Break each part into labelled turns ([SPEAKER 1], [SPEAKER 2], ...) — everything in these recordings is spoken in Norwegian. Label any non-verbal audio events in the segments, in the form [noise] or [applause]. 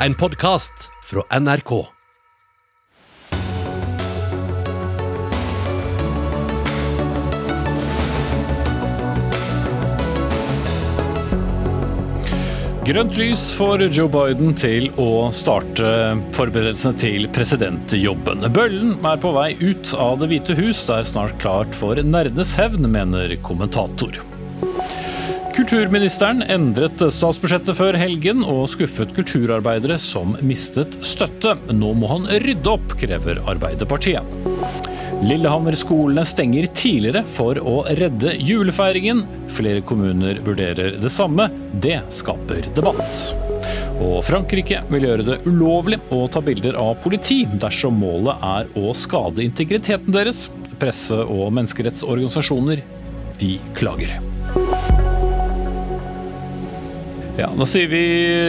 [SPEAKER 1] En podkast fra NRK.
[SPEAKER 2] Grønt lys for Joe Biden til å starte forberedelsene til presidentjobben. Bøllen er på vei ut av Det hvite hus. Det er snart klart for nerdenes hevn, mener kommentator. Kulturministeren endret statsbudsjettet før helgen og skuffet kulturarbeidere som mistet støtte. Nå må han rydde opp, krever Arbeiderpartiet. Lillehammer-skolene stenger tidligere for å redde julefeiringen. Flere kommuner vurderer det samme. Det skaper debatt. Og Frankrike vil gjøre det ulovlig å ta bilder av politi dersom målet er å skade integriteten deres. Presse- og menneskerettsorganisasjoner de klager. Ja, Da sier vi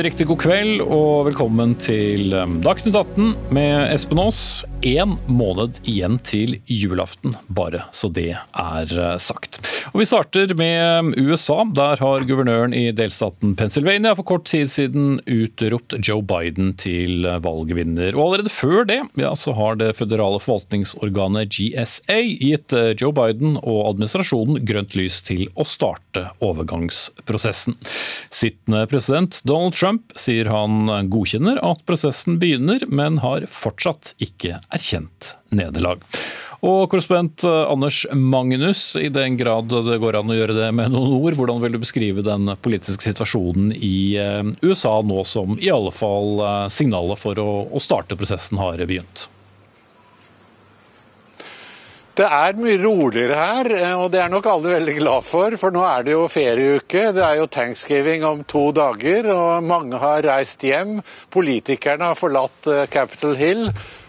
[SPEAKER 2] riktig god kveld og velkommen til um, Dagsnytt 18 med Espen Aas. Én måned igjen til julaften, bare så det er uh, sagt. Og Vi starter med um, USA. Der har guvernøren i delstaten Pennsylvania for kort tid siden utropt Joe Biden til uh, valgvinner. Og Allerede før det ja, så har det føderale forvaltningsorganet GSA gitt uh, Joe Biden og administrasjonen grønt lys til å starte overgangsprosessen. Sittende president Donald Trump sier han godkjenner at prosessen begynner, men har fortsatt ikke erkjent nederlag. Og korrespondent Anders Magnus, i den grad det går an å gjøre det med noen ord, hvordan vil du beskrive den politiske situasjonen i eh, USA nå som i alle fall eh, signalet for å starte prosessen har begynt?
[SPEAKER 3] Det er mye roligere her, og det er nok alle veldig glad for. For nå er det jo ferieuke. Det er jo thanksgiving om to dager, og mange har reist hjem. Politikerne har forlatt eh, Capitol Hill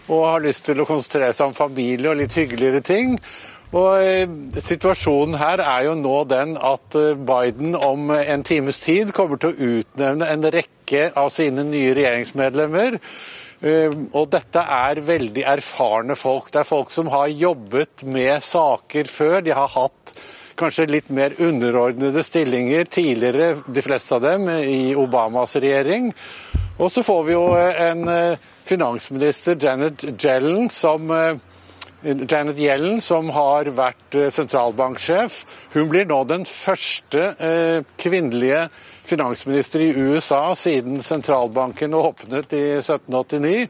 [SPEAKER 3] og har lyst til å konsentrere seg om familie og litt hyggeligere ting. Og eh, Situasjonen her er jo nå den at eh, Biden om en times tid kommer til å utnevne en rekke av sine nye regjeringsmedlemmer. Og dette er veldig erfarne folk. Det er folk som har jobbet med saker før. De har hatt kanskje litt mer underordnede stillinger tidligere, de fleste av dem, i Obamas regjering. Og så får vi jo en finansminister, Janet Yellen, som Janet Yellen, som har vært sentralbanksjef. Hun blir nå den første kvinnelige finansminister i USA siden sentralbanken åpnet i 1789.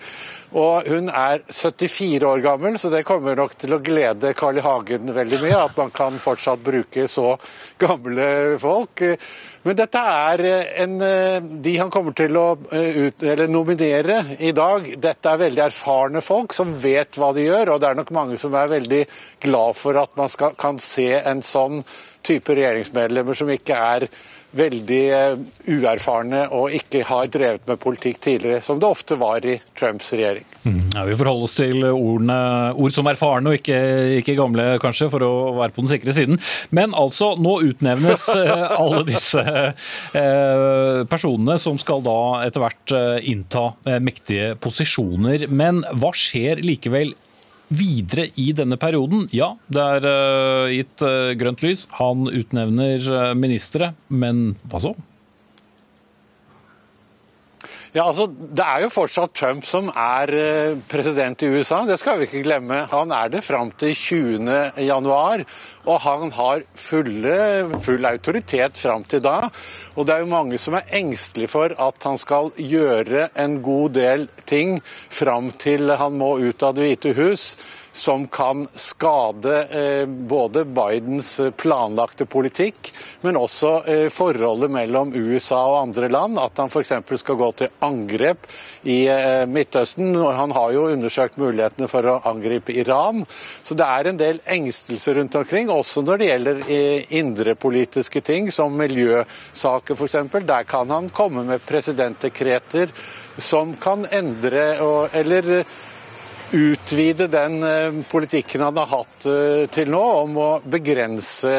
[SPEAKER 3] Og hun er 74 år gammel, så det kommer nok til å glede Carl I. Hagen veldig mye. At man kan fortsatt bruke så gamle folk. Men dette er en De han kommer til å ut, nominere i dag, dette er veldig erfarne folk som vet hva de gjør. Og det er nok mange som er veldig glad for at man skal, kan se en sånn type regjeringsmedlemmer som ikke er veldig uerfarne og ikke har drevet med politikk tidligere, som det ofte var i Trumps regjering.
[SPEAKER 2] Mm. Ja, vi forholder oss til ordene, ord som erfarne og ikke, ikke, gamle, kanskje, for å være på den sikre siden. Men altså, nå utnevnes [laughs] alle disse eh, personene som skal da etter hvert innta mektige posisjoner. Men hva skjer likevel videre i denne perioden. Ja, det er uh, gitt uh, grønt lys. Han utnevner uh, ministre, men hva så?
[SPEAKER 3] Ja, altså, Det er jo fortsatt Trump som er president i USA, det skal vi ikke glemme. Han er det fram til 20.1, og han har fulle, full autoritet fram til da. Og det er jo mange som er engstelige for at han skal gjøre en god del ting fram til han må ut av Det hvite hus som kan skade eh, både Bidens planlagte politikk, men også eh, forholdet mellom USA og andre land. At han f.eks. skal gå til angrep i eh, Midtøsten. Han har jo undersøkt mulighetene for å angripe Iran. Så det er en del engstelse rundt omkring, også når det gjelder indrepolitiske ting, som miljøsaker f.eks. Der kan han komme med presidentdekreter som kan endre eller utvide den politikken han har hatt til nå, om å begrense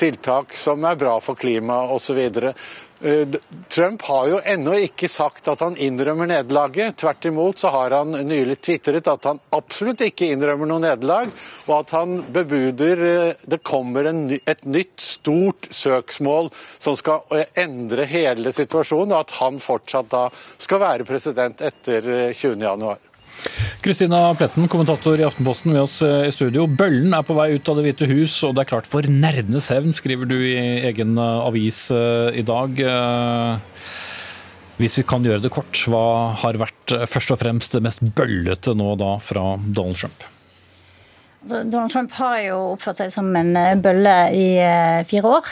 [SPEAKER 3] tiltak som er bra for klimaet osv. Eh, Trump har jo ennå ikke sagt at han innrømmer nederlaget. Tvert imot så har han nylig tvitret at han absolutt ikke innrømmer noe nederlag, og at han bebuder eh, det kommer en, et nytt stort søksmål som skal eh, endre hele situasjonen, og at han fortsatt da skal være president etter 20.1.
[SPEAKER 2] Kristina Pletten, kommentator i Aftenposten med oss eh, i studio. Bøllen er på vei ut av Det hvite hus, og det er klart for nerdenes hevn, skriver du i egen eh, avis eh, i dag. Hvis vi kan gjøre det kort, hva har vært først og fremst det mest bøllete nå da fra Donald Trump?
[SPEAKER 4] Altså, Donald Trump har jo oppført seg som en eh, bølle i eh, fire år.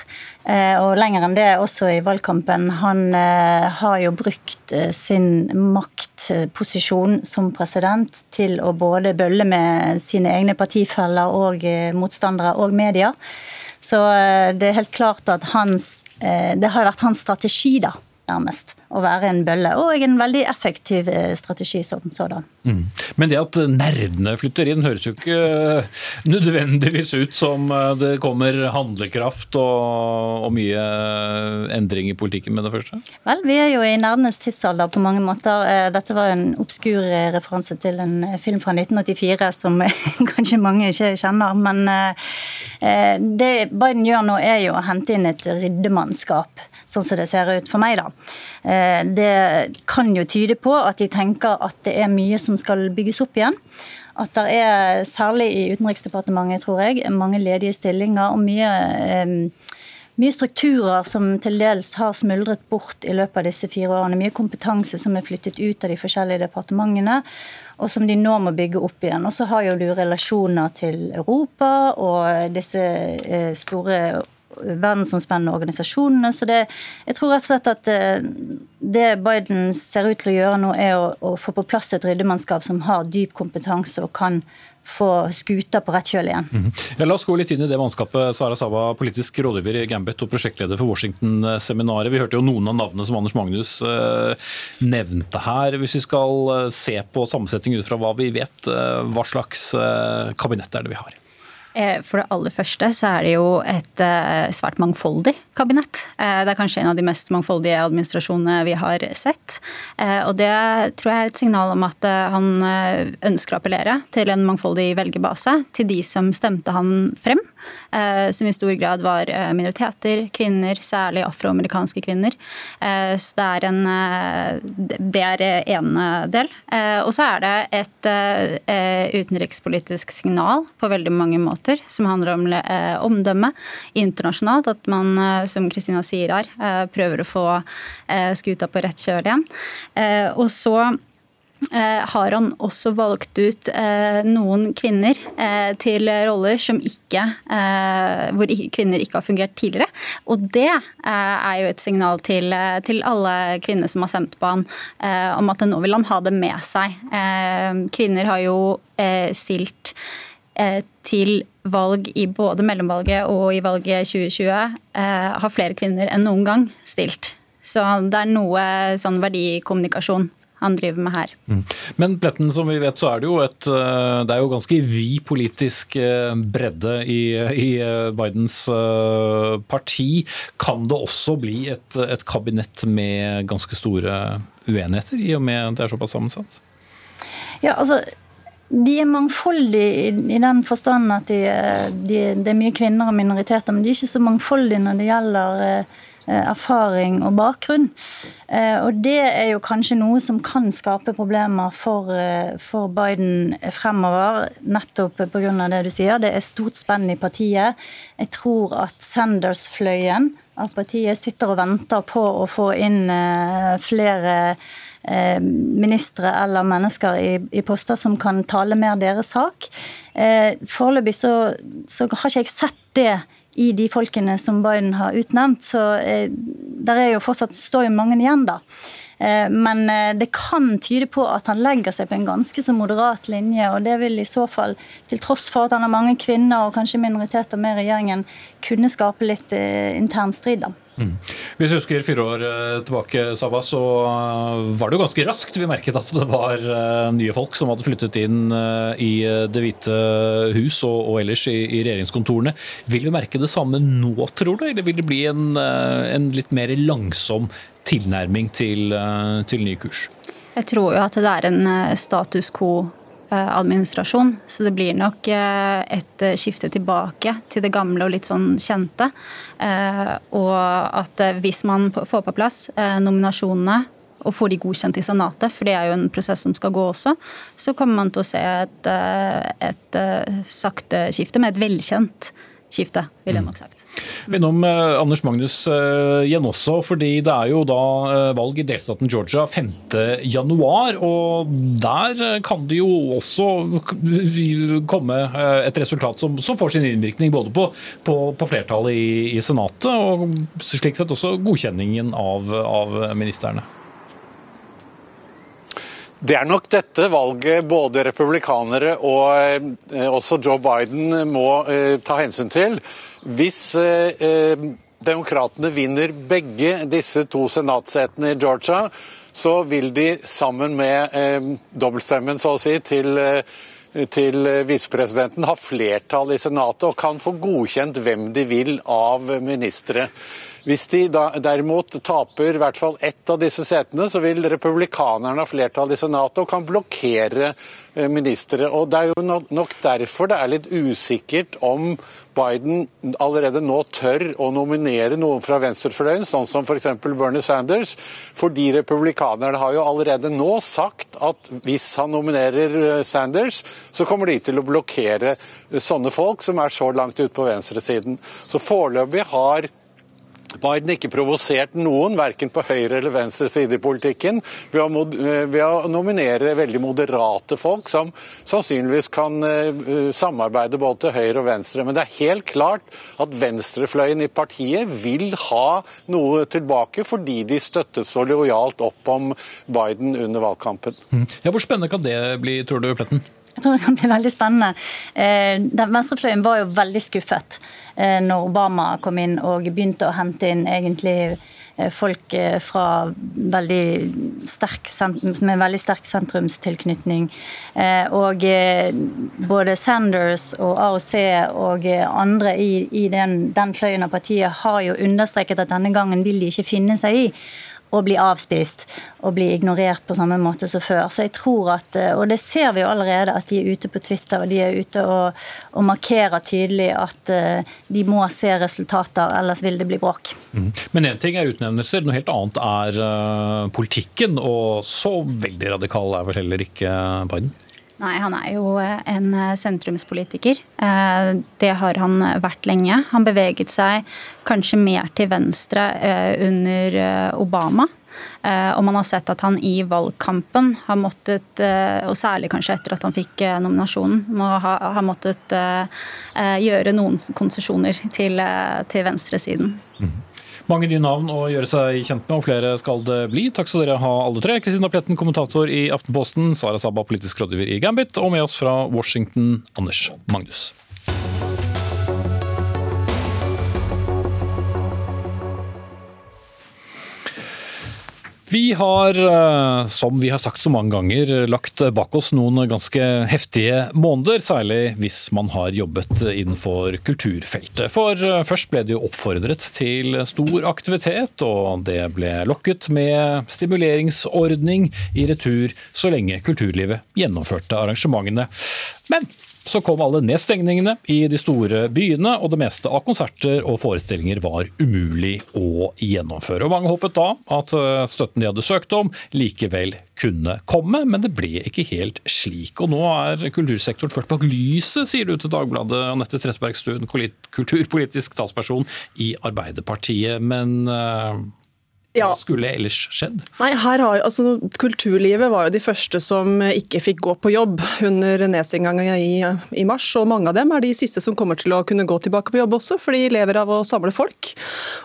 [SPEAKER 4] Eh, og lenger enn det også i valgkampen. Han har jo brukt sin maktposisjon som president til å både bølle med sine egne partifeller og motstandere og media. Så det er helt klart at hans Det har vært hans strategi, da nærmest. Å være en bølle. Og en veldig effektiv eh, strategi som sådan. Mm.
[SPEAKER 2] Men det at nerdene flytter inn, høres jo ikke eh, nødvendigvis ut som eh, det kommer handlekraft og, og mye endring i politikken med det første?
[SPEAKER 4] Vel, vi er jo i nerdenes tidsalder på mange måter. Dette var en obskur referanse til en film fra 1984 som [laughs] kanskje mange ikke kjenner. Men det Biden gjør nå, er jo å hente inn et ryddemannskap sånn som det ser ut for meg. da. Eh, det kan jo tyde på at de tenker at det er mye som skal bygges opp igjen. At det er, særlig i Utenriksdepartementet, tror jeg, mange ledige stillinger og mye eh, mye strukturer som til dels har smuldret bort i løpet av disse fire årene. Mye kompetanse som er flyttet ut av de forskjellige departementene, og som de nå må bygge opp igjen. Og så har jo du relasjoner til Europa og disse eh, store verdensomspennende organisasjonene. Så det, jeg tror rett og slett at eh, det Biden ser ut til å gjøre nå, er å, å få på plass et ryddemannskap som har dyp kompetanse og kan få skuta på rett kjøl igjen. Mm -hmm.
[SPEAKER 2] ja, la oss gå litt inn i det mannskapet. Sara Saba, politisk rådgiver i Gambit og prosjektleder for Washington-seminaret. Vi hørte jo noen av navnene som Anders Magnus eh, nevnte her. Hvis vi skal eh, se på sammensetning ut fra hva vi vet, hva slags kabinett er det vi har?
[SPEAKER 5] Eh, for det aller første så er det jo et eh, svært mangfoldig kabinett. Eh, det er kanskje en av de mest mangfoldige administrasjonene vi har sett. Og det tror jeg er et signal om at han ønsker å appellere til en mangfoldig velgerbase. Til de som stemte han frem. Eh, som i stor grad var eh, minoriteter, kvinner, særlig afroamerikanske kvinner. Eh, så det er en Det er en del. Og så er det et utenrikspolitisk signal på veldig mange måter, som handler om omdømme internasjonalt. At man, som Kristina sier her, prøver å få skuta på rett kjøl igjen. Og så har han også valgt ut eh, noen kvinner eh, til roller som ikke, hvor kvinner ikke har fungert tidligere. Og det er jo et signal til, til alle kvinner som har stemt på han, om at nå vil han ha det med seg. Kvinner har jo stilt til valg i både mellomvalget og i valget 2020 har flere kvinner enn noen gang stilt. Så det er noe sånn verdikommunikasjon han driver med her. Mm.
[SPEAKER 2] Men Pletten, som vi vet så er det jo et eh, det er jo ganske vid politisk eh, bredde i, i eh, Bidens parti. Kan det også bli et, et kabinett med ganske store uenigheter, i og med det er såpass sammensatt?
[SPEAKER 4] Ja, altså de er mangfoldige i, den forstand at de, de, det er mye kvinner og minoriteter, men de er ikke så mangfoldige når det gjelder Eh, erfaring og bakgrunn. Eh, og det er jo kanskje noe som kan skape problemer for, eh, for Biden fremover, nettopp pga. det du sier. Det er stort spenn i partiet. Jeg tror at Sanders-fløyen av partiet sitter og venter på å få inn flere ministre eller mennesker i, i, poster som kan tale mer deres sak. Foreløpig så, så har ikke jeg sett det i de folkene som Biden har utnevnt. Så eh, der er jo fortsatt står jo mange igjen, da. Eh, men eh, det kan tyde på at han legger seg på en ganske så moderat linje. og Det vil i så fall, til tross for at han har mange kvinner og kanskje minoriteter med regjeringen, kunne skape litt intern strid. da.
[SPEAKER 2] Mm. Hvis vi husker fire år eh, tilbake, Saba, så eh, var det jo ganske raskt vi merket at det var eh, nye folk som hadde flyttet inn i Det hvite hus og, og ellers i, i, regjeringskontorene. Vil vi merke det samme nå, tror du, eller vil det bli en, en litt mer langsom tilnærming til, til ny kurs?
[SPEAKER 5] Jeg tror jo at det er en status quo administrasjon. Så det blir nok eh, et eh, skifte tilbake til det gamle og litt sånn kjente. Og at hvis man får på plass nominasjonene og får de godkjent i Senatet, for det er jo en prosess som skal gå også, så kommer man til å se et, et sakte skifte med et velkjent skifte, vil jeg nok sagt.
[SPEAKER 2] Innom eh, Anders Magnus eh, igjen også, fordi det er jo da eh, valg i delstaten Georgia 5.1. Og der kan det jo også komme et resultat som, som får sin innvirkning både på, på, på flertallet i, i, Senatet og slik sett også godkjenningen av, av ministerne.
[SPEAKER 3] Det er nok dette valget både republikanere og eh, også Joe Biden må eh, ta hensyn til. Hvis eh, demokratene vinner begge disse to senatsetene i Georgia, så vil de sammen med dobbeltstemmen så å si, til, til visepresidenten ha flertall i Senatet og kan få godkjent hvem de vil av ministre. Hvis de da, derimot taper i hvert fall ett av disse setene, så vil republikanerne ha flertall i Senatet og kan blokkere eh, ministre. Og Det er jo nok derfor det er litt usikkert om Biden allerede nå tør å nominere noen fra venstrefløyen, sånn som f.eks. Bernie Sanders. Fordi republikanerne har jo allerede nå sagt at hvis han nominerer eh, Sanders, så kommer de til å blokkere eh, sånne folk som er så langt ute på venstresiden. Så foreløpig har Biden ikke provosert noen, verken på høyre eller venstre side i politikken, ved å, eh, ved å, nominere veldig moderate folk som sannsynligvis kan uh, samarbeide både til høyre og venstre. Men det er helt klart at venstrefløyen i partiet vil ha noe tilbake, fordi de støttet så lojalt opp om Biden under valgkampen.
[SPEAKER 2] Mm. Ja, hvor spennende kan det bli, tror du, Pletten?
[SPEAKER 4] Jeg tror det kan bli veldig spennende. Eh, den Venstrefløyen var jo veldig skuffet eh, når Obama kom inn og begynte å hente inn egentlig eh, folk fra veldig sterk, med veldig sterk sentrumstilknytning. Og både Sanders og AOC og andre i, i den, den fløyen av partiet har jo understreket at denne gangen vil de ikke finne seg i å bli avspist og bli ignorert på samme måte som før. Så jeg tror at, eh, Og det ser vi jo allerede, at de er ute på Twitter og de er ute og, og markerer tydelig at uh, de må se resultater, ellers vil det bli bråk.
[SPEAKER 2] Mm. Men én ting er utnevnelser, noe helt annet er uh, politikken. Og så veldig radikal er vel heller ikke Biden?
[SPEAKER 5] Nei, han er jo eh, en eh, sentrumspolitiker. Eh, det har han vært lenge. Han beveget seg kanskje mer til venstre under Obama. Og man har sett at han i valgkampen har måttet, og særlig kanskje etter at han fikk nominasjonen, har måttet gjøre noen konsesjoner til, til venstresiden. Mm.
[SPEAKER 2] Mange nye navn å gjøre seg kjent med, og flere skal det bli. Takk skal dere ha alle tre. Kristina Pletten, kommentator i Aftenposten, Sara Saba, politisk rådgiver i Gambit, og med oss fra Washington, Anders Magnus. Vi har, eh, som vi har sagt så mange ganger, lagt bak oss noen ganske heftige måneder. Særlig hvis man har jobbet innenfor kulturfeltet. For eh, først ble det jo oppfordret til stor aktivitet, og det ble lokket med stimuleringsordning i retur så lenge kulturlivet gjennomførte arrangementene. Men så kom alle nedstengningene i de store byene, og det meste av konserter og forestillinger var umulig å gjennomføre. Og Mange håpet da at eh, støtten de hadde søkt om, likevel kunne komme, men det ble ikke helt slik. Og nå er kultursektoren ført bak lyset, sier du til Dagbladet, Anette Trettebergstuen, kulturpolitisk talsperson i Arbeiderpartiet. Men hva skulle ellers skjedd?
[SPEAKER 6] Nei, her har, altså, Kulturlivet var jo de første som ikke fikk gå på jobb under nedstenginga i, i, mars. og Mange av dem er de siste som kommer til å kunne gå tilbake på jobb også, for de lever av å samle folk.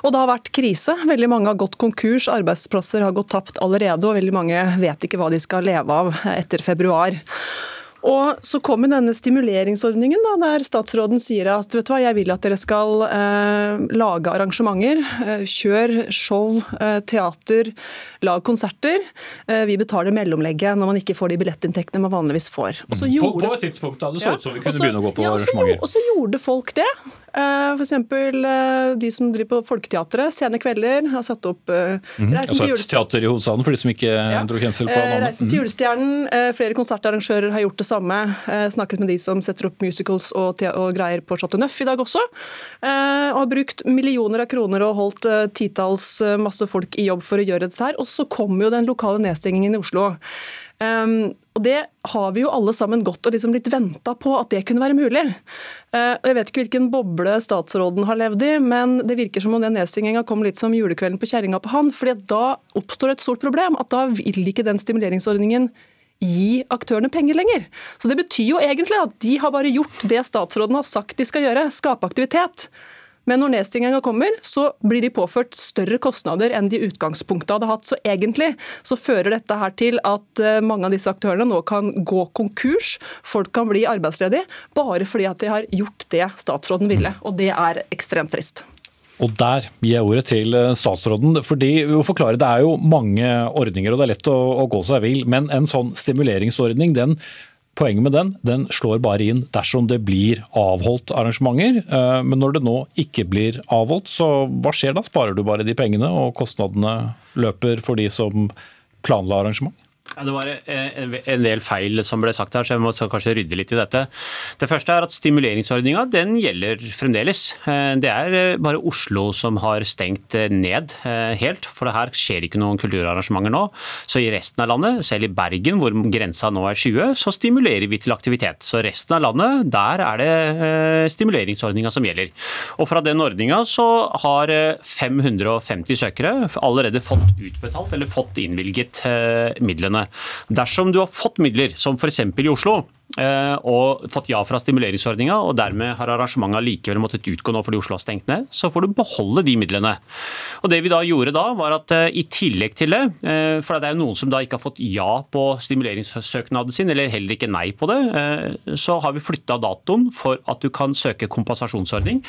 [SPEAKER 6] Og Det har vært krise. Veldig mange har gått konkurs, arbeidsplasser har gått tapt allerede, og veldig mange vet ikke hva de skal leve av etter februar. Og så kommer denne stimuleringsordningen, da, der statsråden sier at vet du hva, jeg vil at dere skal eh, lage arrangementer. Eh, kjør show, eh, teater, lag konserter. Eh, vi betaler mellomlegget når man ikke får de billettinntektene man vanligvis får.
[SPEAKER 2] På, på, et tidspunkt da det så ut som vi kunne
[SPEAKER 6] Også,
[SPEAKER 2] begynne å gå på
[SPEAKER 6] ja,
[SPEAKER 2] arrangementer.
[SPEAKER 6] Og så gjorde folk det. Uh, F.eks. Uh, de som driver på Folketeatret, Sene kvelder, har satt opp
[SPEAKER 2] Mhm.
[SPEAKER 6] Reisen til julestjernen.
[SPEAKER 2] teater i hovedstaden, for de som ikke dro kjensel på
[SPEAKER 6] Eh,
[SPEAKER 2] navnet.
[SPEAKER 6] Reisen til julestjernen. eh, flere konsertarrangører har gjort det samme. Eh, snakket med de som setter opp musicals og, og greier på Chateau Neuf i dag også. Eh, og har brukt millioner av kroner og holdt eh, titalls eh, masse folk i jobb for å gjøre dette her. Og så kommer jo den lokale nedstengingen i Oslo. Um, og Det har vi jo alle sammen gått og liksom litt venta på at det kunne være mulig. Uh, og Jeg vet ikke hvilken boble statsråden har levd i, men det virker som om den nedstenginga kom litt som julekvelden på kjerringa på han. fordi da oppstår et stort problem. at Da vil ikke den stimuleringsordningen gi aktørene penger lenger. Så Det betyr jo egentlig at de har bare gjort det statsråden har sagt de skal gjøre, skape aktivitet. Men når nedstenginga kommer, så blir de påført større kostnader enn de i utgangspunktet hadde hatt. Så egentlig så fører dette her til at eh, mange av disse aktørene nå kan gå konkurs. Folk kan bli arbeidsledige bare fordi at de har gjort det statsråden ville. Og det er ekstremt trist.
[SPEAKER 2] Og der gir jeg ordet til eh, statsråden. fordi å forklare, Det er jo mange ordninger, og det er lett å, å gå seg vill. Men en sånn stimuleringsordning, den, poenget med den, den slår bare inn dersom det blir avholdt arrangementer. Eh, Men når det nå ikke blir avholdt, så hva skjer da? Sparer du bare de pengene, og kostnadene løper for de som planla arrangement?
[SPEAKER 7] Det var eh, en del feil som ble sagt her, så jeg må kanskje rydde litt i dette. Det første er at stimuleringsordninga den gjelder fremdeles. Eh, Det er eh, bare Oslo som har stengt ned helt, for her skjer det ikke noen kulturarrangementer nå. Så i resten av landet, selv i Bergen hvor grensa nå er 20, så stimulerer vi til aktivitet. Så resten av landet, der er det stimuleringsordninga som gjelder. Og fra den ordninga så har eh, 550 søkere allerede fått utbetalt eller fått innvilget eh, midlene. Dersom du har fått midler, som f.eks. i Oslo, eh, og fått ja fra stimuleringsordninga, og dermed har arrangementet likevel måttet utgå nå fordi Oslo har stengt ned, så får du beholde de midlene. Og Det vi da gjorde da, var at eh, i tillegg til det, eh, for det er jo noen som da ikke har fått ja på stimuleringssøknaden sin, eller heller ikke nei på det, så har vi flytta datoen for at du kan søke kompensasjonsordning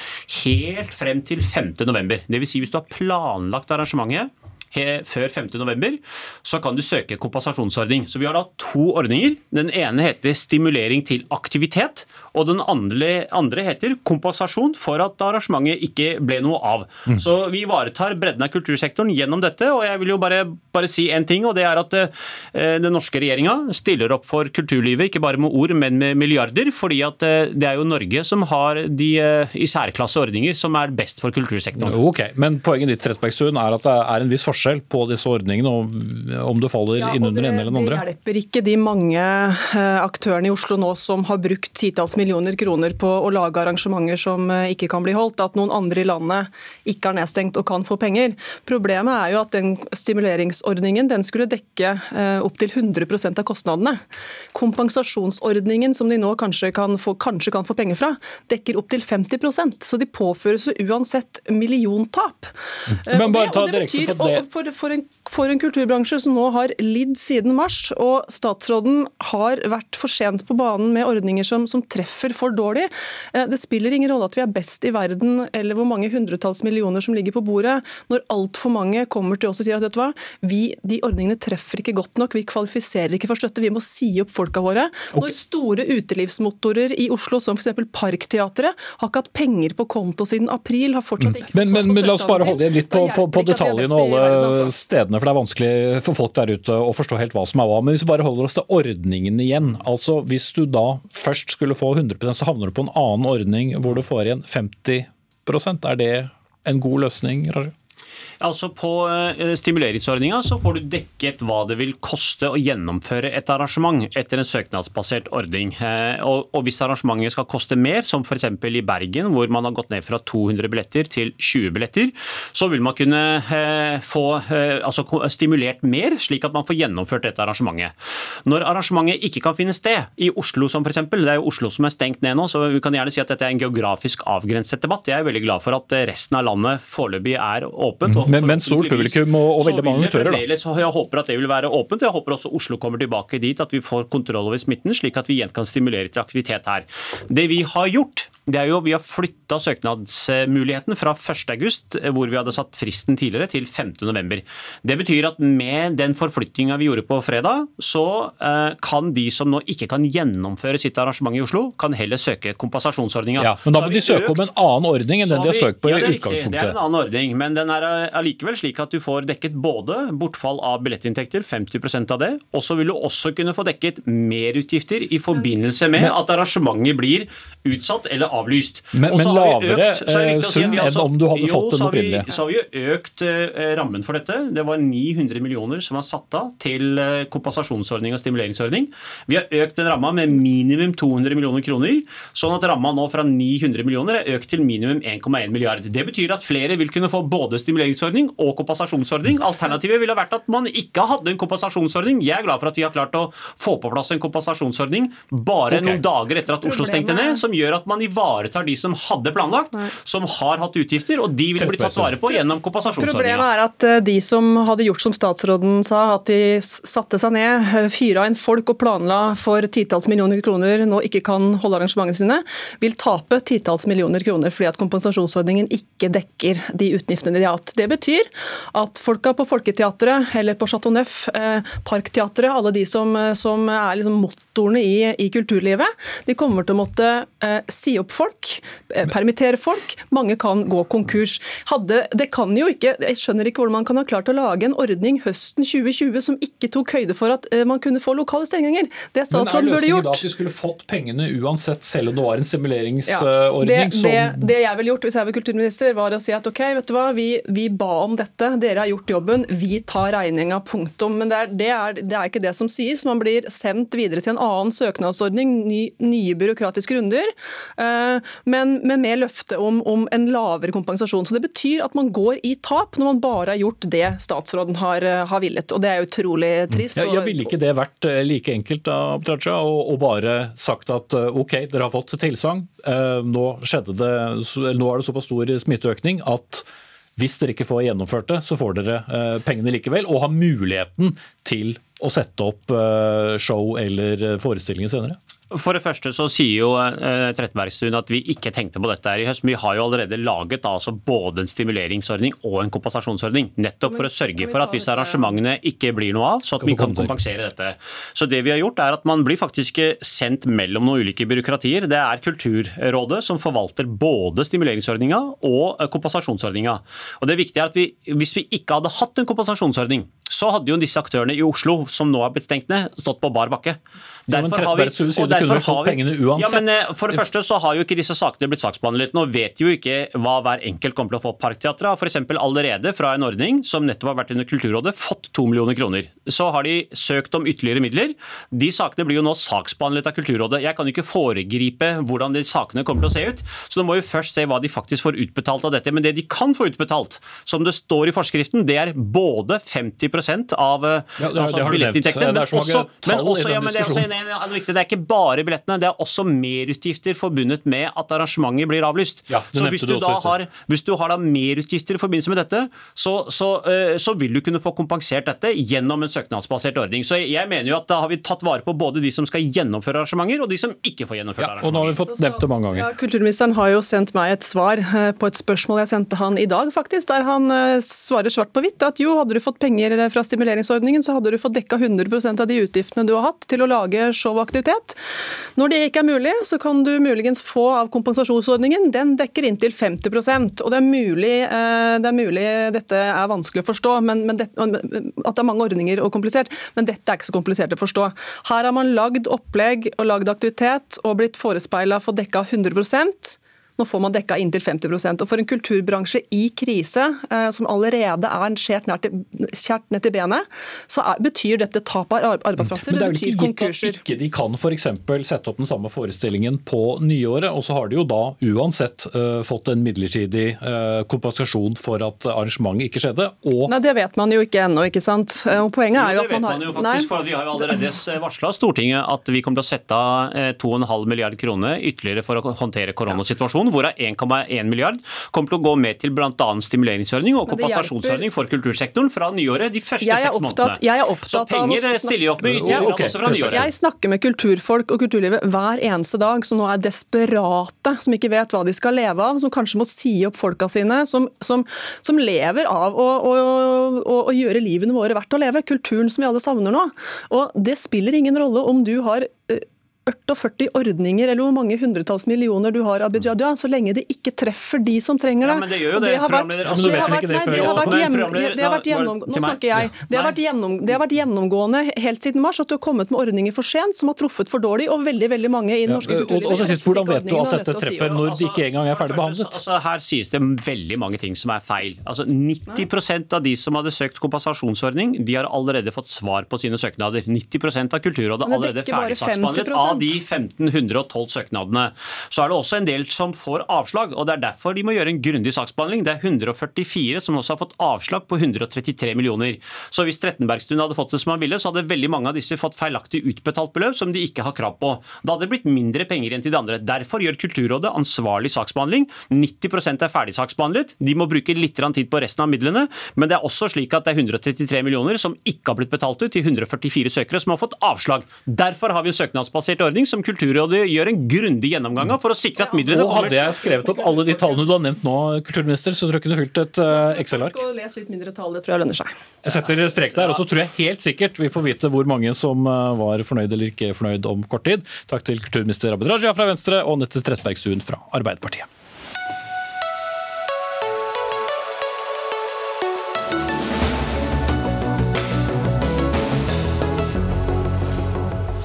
[SPEAKER 7] helt frem til 5. november. Det vil si hvis du har planlagt arrangementet før 5. november, så kan du søke kompensasjonsordning. Så vi har da to ordninger. Den ene heter stimulering til aktivitet, og den andre, andre heter kompensasjon for at arrangementet ikke ble noe av. Så vi ivaretar bredden av kultursektoren gjennom dette, og jeg vil jo bare, bare si en ting, og det er at eh, den norske regjeringa stiller opp for kulturlivet, ikke bare med ord, men med milliarder, fordi at eh, det er jo Norge som har de eh, i særklasse ordninger som er best for kultursektoren.
[SPEAKER 2] Ok, Men poenget ditt Trettebergstuen, er at det er en viss forskjell på disse ordningene, og om du faller
[SPEAKER 6] Ja,
[SPEAKER 2] inn under den ene eller den andre?
[SPEAKER 6] Det hjelper ikke de mange aktørene i Oslo nå som har brukt titalls millioner kroner på å lage arrangementer som eh, ikke kan bli holdt, at noen andre i landet ikke er nedstengt og kan få penger. Problemet er jo at den stimuleringsordningen den skulle dekke eh, opptil 100% av kostnadene. Kompensasjonsordningen som de nå kanskje kan få, kanskje kan få penger fra, dekker opptil 50% så de påføres uansett milliontap. Eh,
[SPEAKER 2] Men
[SPEAKER 6] og
[SPEAKER 2] bare ta direkte på det.
[SPEAKER 6] og for, for, en, for en kulturbransje som nå har lidd siden mars, og statsråden har vært for sent på banen med ordninger som, som treffer for dårlig. Eh, Det spiller ingen rolle at vi er best i verden, eller hvor mange hundretalls millioner som ligger på bordet, når altfor mange kommer til oss og sier at vet du hva, vi, de ordningene treffer ikke godt nok, vi kvalifiserer ikke for støtte, vi må si opp folka våre. Når store utelivsmotorer i Oslo, som f.eks. Parkteatret, har ikke hatt penger på konto siden april, har fortsatt ikke fått
[SPEAKER 2] Men, men, men la oss bare holde igjen litt på, på, på detaljene og alle
[SPEAKER 6] altså.
[SPEAKER 2] stedene, for det er vanskelig for folk der ute å forstå helt hva som er hva. Men hvis vi bare holder oss til ordningen igjen. altså Hvis du da først skulle få 100% så havner du på en annen ordning hvor du får igjen 50% Er det en god løsning, Raja?
[SPEAKER 7] Altså På eh, stimuleringsordninga så får du dekket hva det vil koste å gjennomføre et arrangement etter en søknadsbasert ordning. Eh, Og, Hvis arrangementet skal koste mer, som f.eks. i Bergen, hvor man har gått ned fra 200 billetter til 20 billetter, så vil man kunne eh, få altså, stimulert mer, slik at man får gjennomført dette arrangementet. Når arrangementet ikke kan finne sted, i Oslo som f.eks., det er jo Oslo som er stengt ned nå, så vi kan gjerne si at dette er en geografisk avgrenset debatt. Jeg er veldig glad for at resten av landet foreløpig er åpent. og
[SPEAKER 2] Men- men stort publikum og- og veldig mange aktører, da.
[SPEAKER 7] Så Jeg håper at det vil være åpent. Jeg håper også Oslo kommer tilbake dit at vi får kontroll over smitten, slik at vi igjen kan stimulere til aktivitet her. Det vi har gjort, det er jo Vi har flytta søknadsmuligheten fra 1.8, hvor vi hadde satt fristen tidligere, til 5.11. Det betyr at med den forflyttinga vi gjorde på fredag, så eh, kan de som nå ikke kan gjennomføre sitt arrangement i Oslo, kan heller søke kompensasjonsordninga.
[SPEAKER 2] Ja, men da må de søke om en annen ordning enn den de har søkt på
[SPEAKER 7] ja,
[SPEAKER 2] i
[SPEAKER 7] utgangspunktet. riktig. Det er en annen ordning, men den er eh, allikevel slik at du får dekket både bortfall av billettinntekter, 50% av det, og så vil du også kunne få dekket merutgifter i forbindelse med at arrangementet blir utsatt eller avlyst.
[SPEAKER 2] Men- men lavere,
[SPEAKER 7] økt- så er det viktig å si at vi
[SPEAKER 2] eh, enn om du hadde
[SPEAKER 7] jo,
[SPEAKER 2] fått den opprinnelige.
[SPEAKER 7] Så har vi jo økt eh, rammen for dette. Det var 900 millioner som var satt av til eh, kompensasjonsordning og stimuleringsordning. Vi har økt den ramma med minimum 200 millioner kroner, sånn at ramma nå fra 900 millioner er økt til minimum 1,1 milliard. Det betyr at flere vil kunne få både stimuleringsordning og kompensasjonsordning. Alternativet ville vært at man ikke hadde en kompensasjonsordning. Jeg er glad for at vi har klart å få på plass en kompensasjonsordning bare
[SPEAKER 2] okay.
[SPEAKER 7] noen dager etter at Oslo stengte ned, som gjør at man ivaretar de som hadde planlagt, som har hatt utgifter, og de vil bli tatt vare på gjennom kompensasjonsordninga.
[SPEAKER 6] Problemet er at eh, de som hadde gjort som statsråden sa, at de satte seg ned, eh, fyra inn folk og planla for titalls millioner kroner, nå ikke kan holde arrangementene sine, vil tape titalls millioner kroner fordi at kompensasjonsordningen ikke dekker de utgiftene de har hatt. Det betyr at folka på Folketeatret eller på Chateau Neuf, eh, Parkteatret, alle de som, som er liksom motorene i, i kulturlivet, de kommer til å måtte eh, si opp folk, eh, permittere folk. Mange kan gå konkurs. Hadde, det kan jo ikke, Jeg skjønner ikke hvordan man kan ha klart å lage en ordning høsten 2020 som ikke tok høyde for at eh, man kunne få lokale stenginger. Det
[SPEAKER 2] Men er
[SPEAKER 6] statsråden burde
[SPEAKER 2] løsningen da at de skulle fått pengene uansett, selv om det var en
[SPEAKER 6] Ja,
[SPEAKER 2] stimuleringsordning
[SPEAKER 6] det,
[SPEAKER 2] som
[SPEAKER 6] det, det jeg ville gjort hvis jeg var kulturminister, var å si at ok, vet du hva, vi, vi ba om dette, dere har gjort jobben, vi tar regninga, punktum. Men det er, det, er, det er ikke det som sies. Man blir sendt videre til en annen søknadsordning, ny, nye byråkratiske runder, eh, men, men med løfte om, om en lavere kompensasjon. Så det betyr at man går i tap når man bare har gjort det statsråden har, eh, har villet. Og det er utrolig trist.
[SPEAKER 2] ja, ja, Ville ikke det vært eh, like enkelt da, Abid å bare sagt at ok, dere har fått tilsagn, nå, det, nå er det såpass stor smitteøkning at hvis dere ikke får gjennomført det, så får dere pengene likevel, og har muligheten til å sette opp eh, show eller eh, forestillinger senere?
[SPEAKER 7] For det første så sier jo eh, Trettebergstuen at vi ikke tenkte på dette her i høst. Men vi har jo allerede laget da, altså både en stimuleringsordning og en kompensasjonsordning. Nettopp for å sørge for at hvis arrangementene ikke blir noe av, så at vi kan kompensere dette. Så det vi har gjort er at man blir faktisk sendt mellom noen ulike byråkratier. Det er Kulturrådet som forvalter både stimuleringsordninga og eh, kompensasjonsordninga. Og det viktige er at vi, hvis vi ikke hadde hatt en kompensasjonsordning, så hadde jo disse aktørene i Oslo, som nå har blitt stengt ned, stått på bar bakke. Derfor har vi- og
[SPEAKER 2] du kunne fått
[SPEAKER 7] har vi-
[SPEAKER 2] pengene uansett.
[SPEAKER 7] Ja, men eh, For det første så har jo ikke disse sakene blitt saksbehandlet. Nå vet jo ikke hva hver enkelt kommer til å få. Parkteatret har f.eks. allerede fra en ordning som nettopp har vært under Kulturrådet, fått to millioner kroner. Så har de søkt om ytterligere midler. De sakene blir jo nå saksbehandlet av Kulturrådet. Jeg kan jo ikke foregripe hvordan de sakene kommer til å se ut, så nå må vi først se hva de faktisk får utbetalt av dette. Men det de kan få utbetalt, som det står i forskriften, det er både 50% av
[SPEAKER 2] Ja, det
[SPEAKER 7] altså billettinntektene, men også, men også, ja, men det er også en- en- viktig, det er ikke bare billettene, det er også merutgifter forbundet med at arrangementet blir avlyst.
[SPEAKER 2] Ja,
[SPEAKER 7] så hvis
[SPEAKER 2] du
[SPEAKER 7] du,
[SPEAKER 2] også
[SPEAKER 7] da har, hvis du har da merutgifter i forbindelse med dette, så, så, eh, så vil du kunne få kompensert dette gjennom en søknadsbasert ordning. Så jeg mener jo at da har vi tatt vare på både de som skal gjennomføre arrangementer, og de som ikke får gjennomføre
[SPEAKER 2] Ja, og nå har vi
[SPEAKER 7] arrangementer.
[SPEAKER 2] fått nevnt det mange ganger.
[SPEAKER 6] Ja, kulturministeren har jo sendt meg et svar eh, på et spørsmål jeg sendte han i dag, faktisk, der han eh, svarer svart på hvitt at jo, hadde du fått penger fra stimuleringsordningen, så hadde du fått dekka 100% av de utgiftene du har hatt til å lage show og aktivitet. Når det ikke er mulig, så kan du muligens få av kompensasjonsordningen. Den dekker inntil 50% og det er mulig, eh, det er mulig dette er vanskelig å forstå, men, men det, at det er mange ordninger og komplisert, men dette er ikke så komplisert å forstå. Her har man lagd opplegg og lagd aktivitet og blitt forespeila få dekka 100 nå får man dekka inntil 50% Og For en kulturbransje i krise, eh, som allerede er skjært, ned til benet, så er, betyr dette tap av ar- arbeidsplasser.
[SPEAKER 2] Men det er vel
[SPEAKER 6] betyr
[SPEAKER 2] ikke gitt at
[SPEAKER 6] konkurser.
[SPEAKER 2] ikke de kan f.eks. sette opp den samme forestillingen på nyåret, og så har de jo da uansett uh, fått en midlertidig uh, kompensasjon for at arrangementet ikke skjedde. Og
[SPEAKER 6] Nei, Det vet man jo ikke ennå. ikke sant? Og poenget er jo at man har Det vet
[SPEAKER 7] man jo
[SPEAKER 6] Nei.
[SPEAKER 7] faktisk, for Vi har jo allerede varsla Stortinget at vi kommer til å sette av eh, 2,5 milliard kroner ytterligere for å håndtere koronasituasjonen. Million, hvorav 1,1 milliard kommer til å gå med til bl.a. stimuleringsordning og kompensasjonsordning for kultursektoren fra nyåret. De første seks månedene.
[SPEAKER 6] jeg er
[SPEAKER 7] Så
[SPEAKER 6] opptatt av å
[SPEAKER 7] penger
[SPEAKER 6] snakke-
[SPEAKER 7] stiller jo opp med ytterligere
[SPEAKER 2] ok.
[SPEAKER 7] også fra nyåret.
[SPEAKER 6] Jeg snakker med kulturfolk og kulturlivet hver eneste dag som nå er desperate, som ikke vet hva de skal leve av, som kanskje må si opp folka sine, som, som, som lever av å, å, å, å gjøre livene våre verdt å leve. Kulturen som vi alle savner nå. Og det spiller ingen rolle om du har eh, 48 ordninger, eller hvor mange hundretalls millioner du har, Abid Raja, så lenge det ikke treffer de som trenger det.
[SPEAKER 7] Ja, men det gjør jo det,
[SPEAKER 6] har vært,
[SPEAKER 7] programleder.
[SPEAKER 2] Men
[SPEAKER 6] har vært- nei, det har vært gjennom- det har vært
[SPEAKER 7] da var det
[SPEAKER 6] gjennom- Nå snakker jeg. Det har vært gjennom, det har vært gjennomgående helt siden mars at du har kommet med ordninger for sent, som har truffet for dårlig, og veldig veldig mange i den norske
[SPEAKER 2] og, og sist, Hvordan vet du at dette treffer når det ikke engang er ferdig behandlet?
[SPEAKER 7] Altså, her sies det veldig mange ting som er feil. Altså, 90% av de som hadde søkt kompensasjonsordning, de har allerede fått svar på sine søknader. 90% av Kulturrådet
[SPEAKER 6] det
[SPEAKER 7] allerede
[SPEAKER 6] ferdig
[SPEAKER 7] saksbehandlet
[SPEAKER 6] 50%.
[SPEAKER 7] Av de 1512 søknadene. Så er det også en del som får avslag, og det er derfor de må gjøre en grundig saksbehandling. Det er 144 som også har fått avslag på 133 millioner. Så hvis Trettenbergstuen hadde fått det som han ville, så hadde veldig mange av disse fått feilaktig utbetalt beløp som de ikke har krav på. Da hadde det blitt mindre penger igjen til de andre. Derfor gjør Kulturrådet ansvarlig saksbehandling. 90 er ferdig saksbehandlet. De må bruke litt tid på resten av midlene, men det er også slik at det er 133 millioner som ikke har blitt betalt ut til 144 søkere som har fått avslag. Derfor har vi søknadsbasert ordning som Kulturrådet gjør en grundig gjennomgang av for å sikre at midlene
[SPEAKER 2] kommer hadde jeg skrevet opp alle de tallene du har nevnt nå, kulturminister, så tror jeg kunne fylt et eh, Excel-ark.
[SPEAKER 6] Les litt mindre tall, det tror jeg lønner seg.
[SPEAKER 2] Jeg setter strek der, og så tror jeg helt sikkert vi får vite hvor mange som eh, var fornøyd eller ikke fornøyd om kort tid. Takk til kulturminister Abid Raja fra Venstre og Nette Trettebergstuen fra Arbeiderpartiet.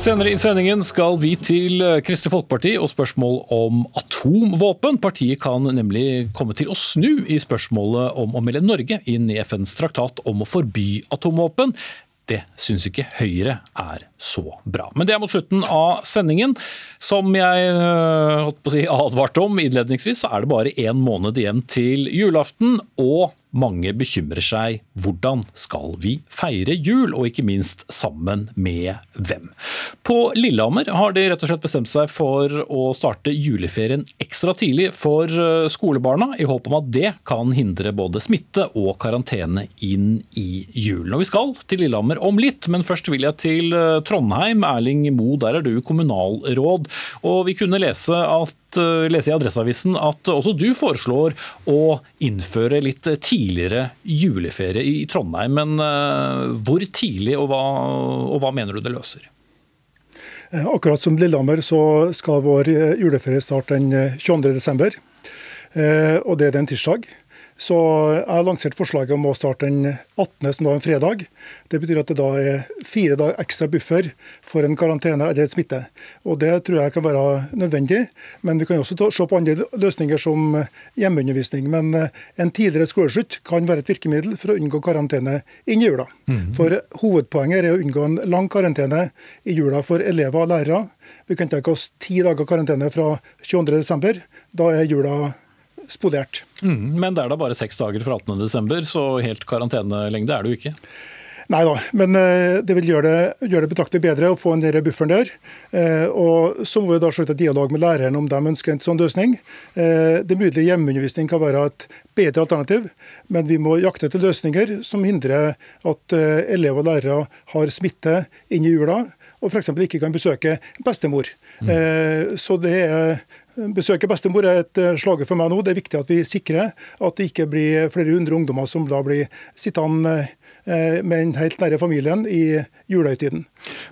[SPEAKER 2] Senere i sendingen skal vi til eh, Kristelig Folkeparti og spørsmål om atomvåpen. Partiet kan nemlig komme til å snu i spørsmålet om å melde Norge inn i FNs traktat om å forby atomvåpen. Det syns ikke Høyre er så bra. Men det er mot slutten av sendingen. Som jeg øh, si, advarte om innledningsvis, så er det bare én måned igjen til julaften. Og mange bekymrer seg. Hvordan skal vi feire jul, og ikke minst sammen med hvem? På Lillehammer har de rett og slett bestemt seg for å starte juleferien ekstra tidlig for øh, skolebarna, i håp om at det kan hindre både smitte og karantene inn i julen. Og vi skal til Lillehammer om litt, men først vil jeg til øh, Trondheim. Erling Mo, der er du kommunalråd. Og vi kunne lese, at, øh, lese i Adresseavisen at også du foreslår å innføre litt tidligere juleferie i Trondheim. Men øh, hvor tidlig, og hva, og hva mener du det løser?
[SPEAKER 8] Eh, Akkurat som Lillehammer så skal vår eh, juleferie starte den eh, 22. desember. Eh, Og det er en tirsdag. Så jeg har lansert forslaget om å starte den 18., som da er en fredag. Det betyr at det da er fire dager ekstra buffer for en karantene eller en smitte. Og Det tror jeg kan være nødvendig. Men vi kan også ta- se på andre løsninger som hjemmeundervisning. Men eh, en tidligere skoleslutt kan være et virkemiddel for å unngå karantene inn i jula. For hovedpoenget er å unngå en lang karantene i jula for elever og lærere. Vi kan tenke oss ti dager karantene fra 22.12. Da er jula spolert.
[SPEAKER 2] Mm, men det er da bare seks dager fra 18.12., så helt karantenelengde er det jo ikke.
[SPEAKER 8] Nei da, men eh, det vil gjøre det, gjøre det betraktelig bedre å få en del bufferen der. Eh, Og Så må vi da slutte dialog med læreren om de ønsker en sånn løsning. Eh, Det mulige hjemmeundervisning kan være et bedre alternativ, men vi må jakte etter løsninger som hindrer at elever og lærere har smitte inn i jula, og f.eks. ikke kan besøke bestemor. Mm. Så det er Besøke bestemor er et slager for meg nå. Det er viktig at vi sikrer at det ikke blir flere hundre ungdommer som da blir sittende eh, med den helt nære familien i julehøytiden.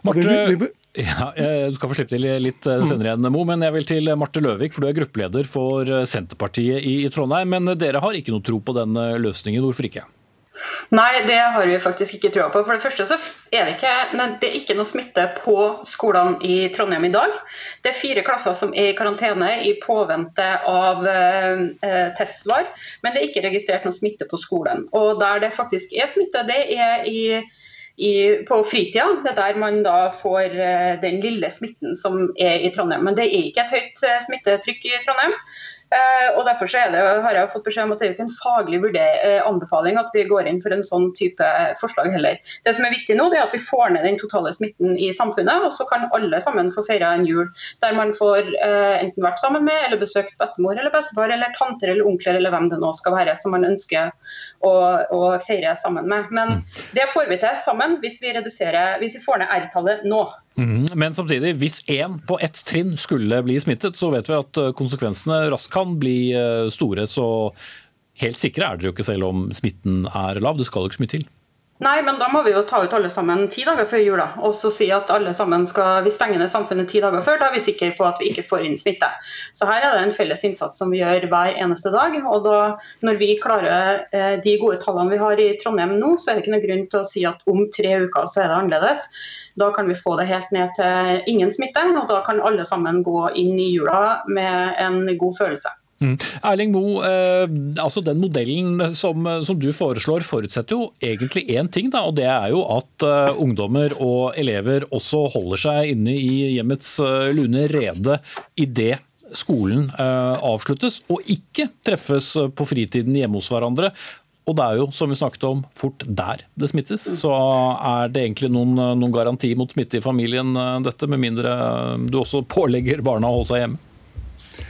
[SPEAKER 2] Marte, ja, du skal få slippe til litt eh, senere igjen, Mo, men jeg vil til Marte Løvik, for du er gruppeleder for eh, Senterpartiet i Trondheim. Men dere har ikke noe tro på den eh, løsningen, hvorfor ikke?
[SPEAKER 9] Nei, det har vi faktisk ikke trua på. For det første så er det ikke, nei, det er ikke noe smitte på skolene i Trondheim i dag. Det er fire klasser som er i karantene i påvente av eh, eh, testsvar, men det er ikke registrert noe smitte på skolen. Og der det faktisk er smitte, det er i, i, på fritida. Det er der man da får eh, den lille smitten som er i Trondheim. Men det er ikke et høyt eh, smittetrykk i Trondheim. Eh, og Derfor så det, har jeg fått beskjed om at det er ikke en faglig eh, anbefaling at vi går inn for en sånn type forslag heller. Det som er viktig nå, det er at vi får ned den totale smitten i samfunnet, og så kan alle sammen få feire en jul der man får eh, enten vært sammen med eller besøkt bestemor eller bestefar eller tanter eller onkler eller hvem det nå skal være som man ønsker å, å feire sammen med. Men mm. det får vi til sammen hvis vi, hvis vi får ned R-tallet nå.
[SPEAKER 2] Mm, men samtidig, hvis én på ett trinn skulle bli smittet, så vet vi at konsekvensene raskt kan bli eh, store. Så helt sikre er dere jo ikke selv om smitten er lav. Det skal jo ikke så mye til.
[SPEAKER 9] Nei, men da må vi jo ta ut alle sammen ti dager før jula. Og så si at alle sammen skal vi stenger ned samfunnet ti dager før. Da er vi sikre på at vi ikke får inn smitte. Så her er det en felles innsats som vi gjør hver eneste dag. Og da, når vi klarer eh, de gode tallene vi har i Trondheim nå, så er det ikke noen grunn til å si at om tre uker så er det annerledes. Da kan vi få det helt ned til ingen smitte, og da kan alle sammen gå inn i jula med en god følelse.
[SPEAKER 2] Mm. Erling Moe, eh, altså den modellen som, som, du foreslår forutsetter jo egentlig én ting, da, og det er jo at eh, ungdommer og elever også holder seg inne i hjemmets eh, lune rede idet skolen uh, avsluttes, og ikke treffes på fritiden hjemme hos hverandre. Og det er jo, som vi snakket om, fort der det smittes. Så er det egentlig noen, noen garanti mot smitte i familien, dette, med mindre du også pålegger barna å holde seg hjemme?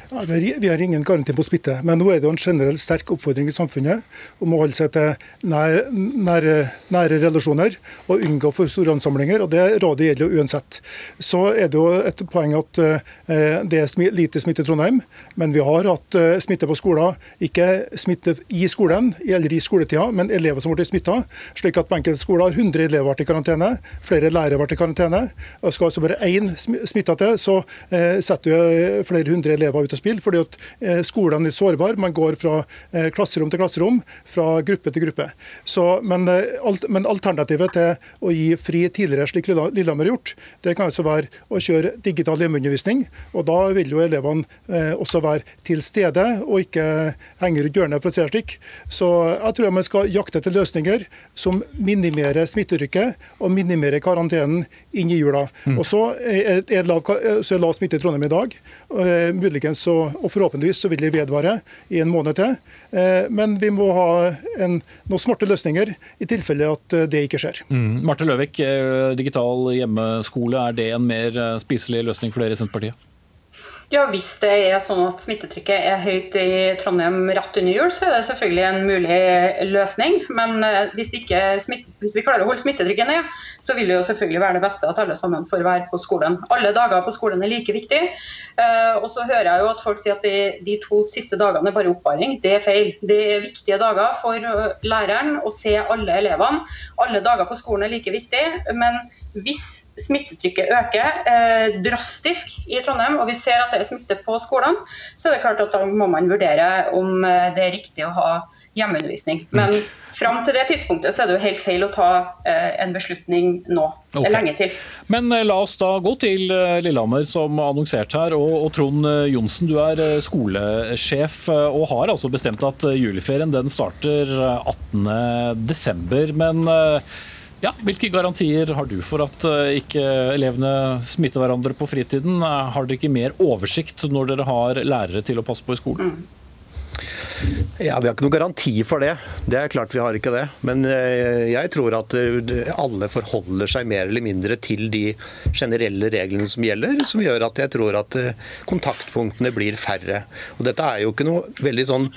[SPEAKER 8] Ja, vi, har, ingen garanti på smitte, men nå er det jo en generell sterk oppfordring i samfunnet om å holde seg til nære, nære, nære relasjoner og unngå for store ansamlinger. og Det rådet gjelder jo uansett. Så er det jo et poeng at eh, det er lite smitte i Trondheim, men vi har hatt eh, smitte på skoler. Ikke smitte i skolen eller i skoletida, men elever som ble smitta. Slik at på enkelte skoler har 100 elever vært i karantene, flere lærere vært i karantene. og Skal altså bare én smitta til, så eh, setter vi flere hundre elever ut av spill, fordi at eh, skolene er sårbare. Man går fra eh, klasserom til klasserom, fra gruppe til gruppe. Så, men, eh, men, alternativet til å gi fri tidligere, slik Lillehammer har gjort, det kan altså være å kjøre digital hjemmeundervisning. og Da vil jo elevene også være til stede, og ikke henge rundt hjørnet, for å si det slik. Så jeg tror man skal jakte etter løsninger som minimerer smitterykket og minimerer karantenen inn i jula. Mm. Og så er, er lav, så er lav smitte i Trondheim i dag. Muligens og, og forhåpentligvis så vil det vedvare i en måned til. Eh, men vi må ha en, noen smarte løsninger i tilfelle at eh, det ikke skjer.
[SPEAKER 2] Mm. Marte Løvik, eh, digital hjemmeskole, er det en mer spiselig løsning for dere i Senterpartiet?
[SPEAKER 9] Ja, Hvis det er sånn at smittetrykket er høyt i Trondheim rett under jul, så er det selvfølgelig en mulig løsning. Men eh, hvis, smitte, hvis vi klarer å holde smittetrykket ned, så vil det jo selvfølgelig være det beste at alle sammen får være på skolen. Alle dager på skolen er like viktig. Eh, og så hører jeg jo at folk sier at de, de to siste dagene er bare oppvaring. Det er feil. Det er viktige dager for eh, læreren å se alle elevene. Alle dager på skolen er like viktig. Men hvis smittetrykket øker eh, drastisk i Trondheim, og vi ser at det er smitte på skolene, så er det klart at da må man vurdere om eh, det er riktig å ha hjemmeundervisning. Men fram til det tidspunktet så er det jo helt feil å ta eh, en beslutning nå. Okay. Lenge til.
[SPEAKER 2] Men eh, la oss da gå til eh, Lillehammer, som annonsert her. Og, og Trond Johnsen, du er skolesjef og har altså bestemt at juleferien den starter 18.12. Men ja, Hvilke garantier har du for at uh, ikke elevene smitter hverandre på fritiden? Har dere ikke mer oversikt når dere har lærere til å passe på i skolen? Mm.
[SPEAKER 10] Ja, Vi har ikke noen garanti for det. Det er klart vi har ikke det. Men eh, jeg tror at eh, alle forholder seg mer eller mindre til de generelle reglene som gjelder, som gjør at jeg tror at eh, kontaktpunktene blir færre. Og Dette er jo ikke noe veldig sånn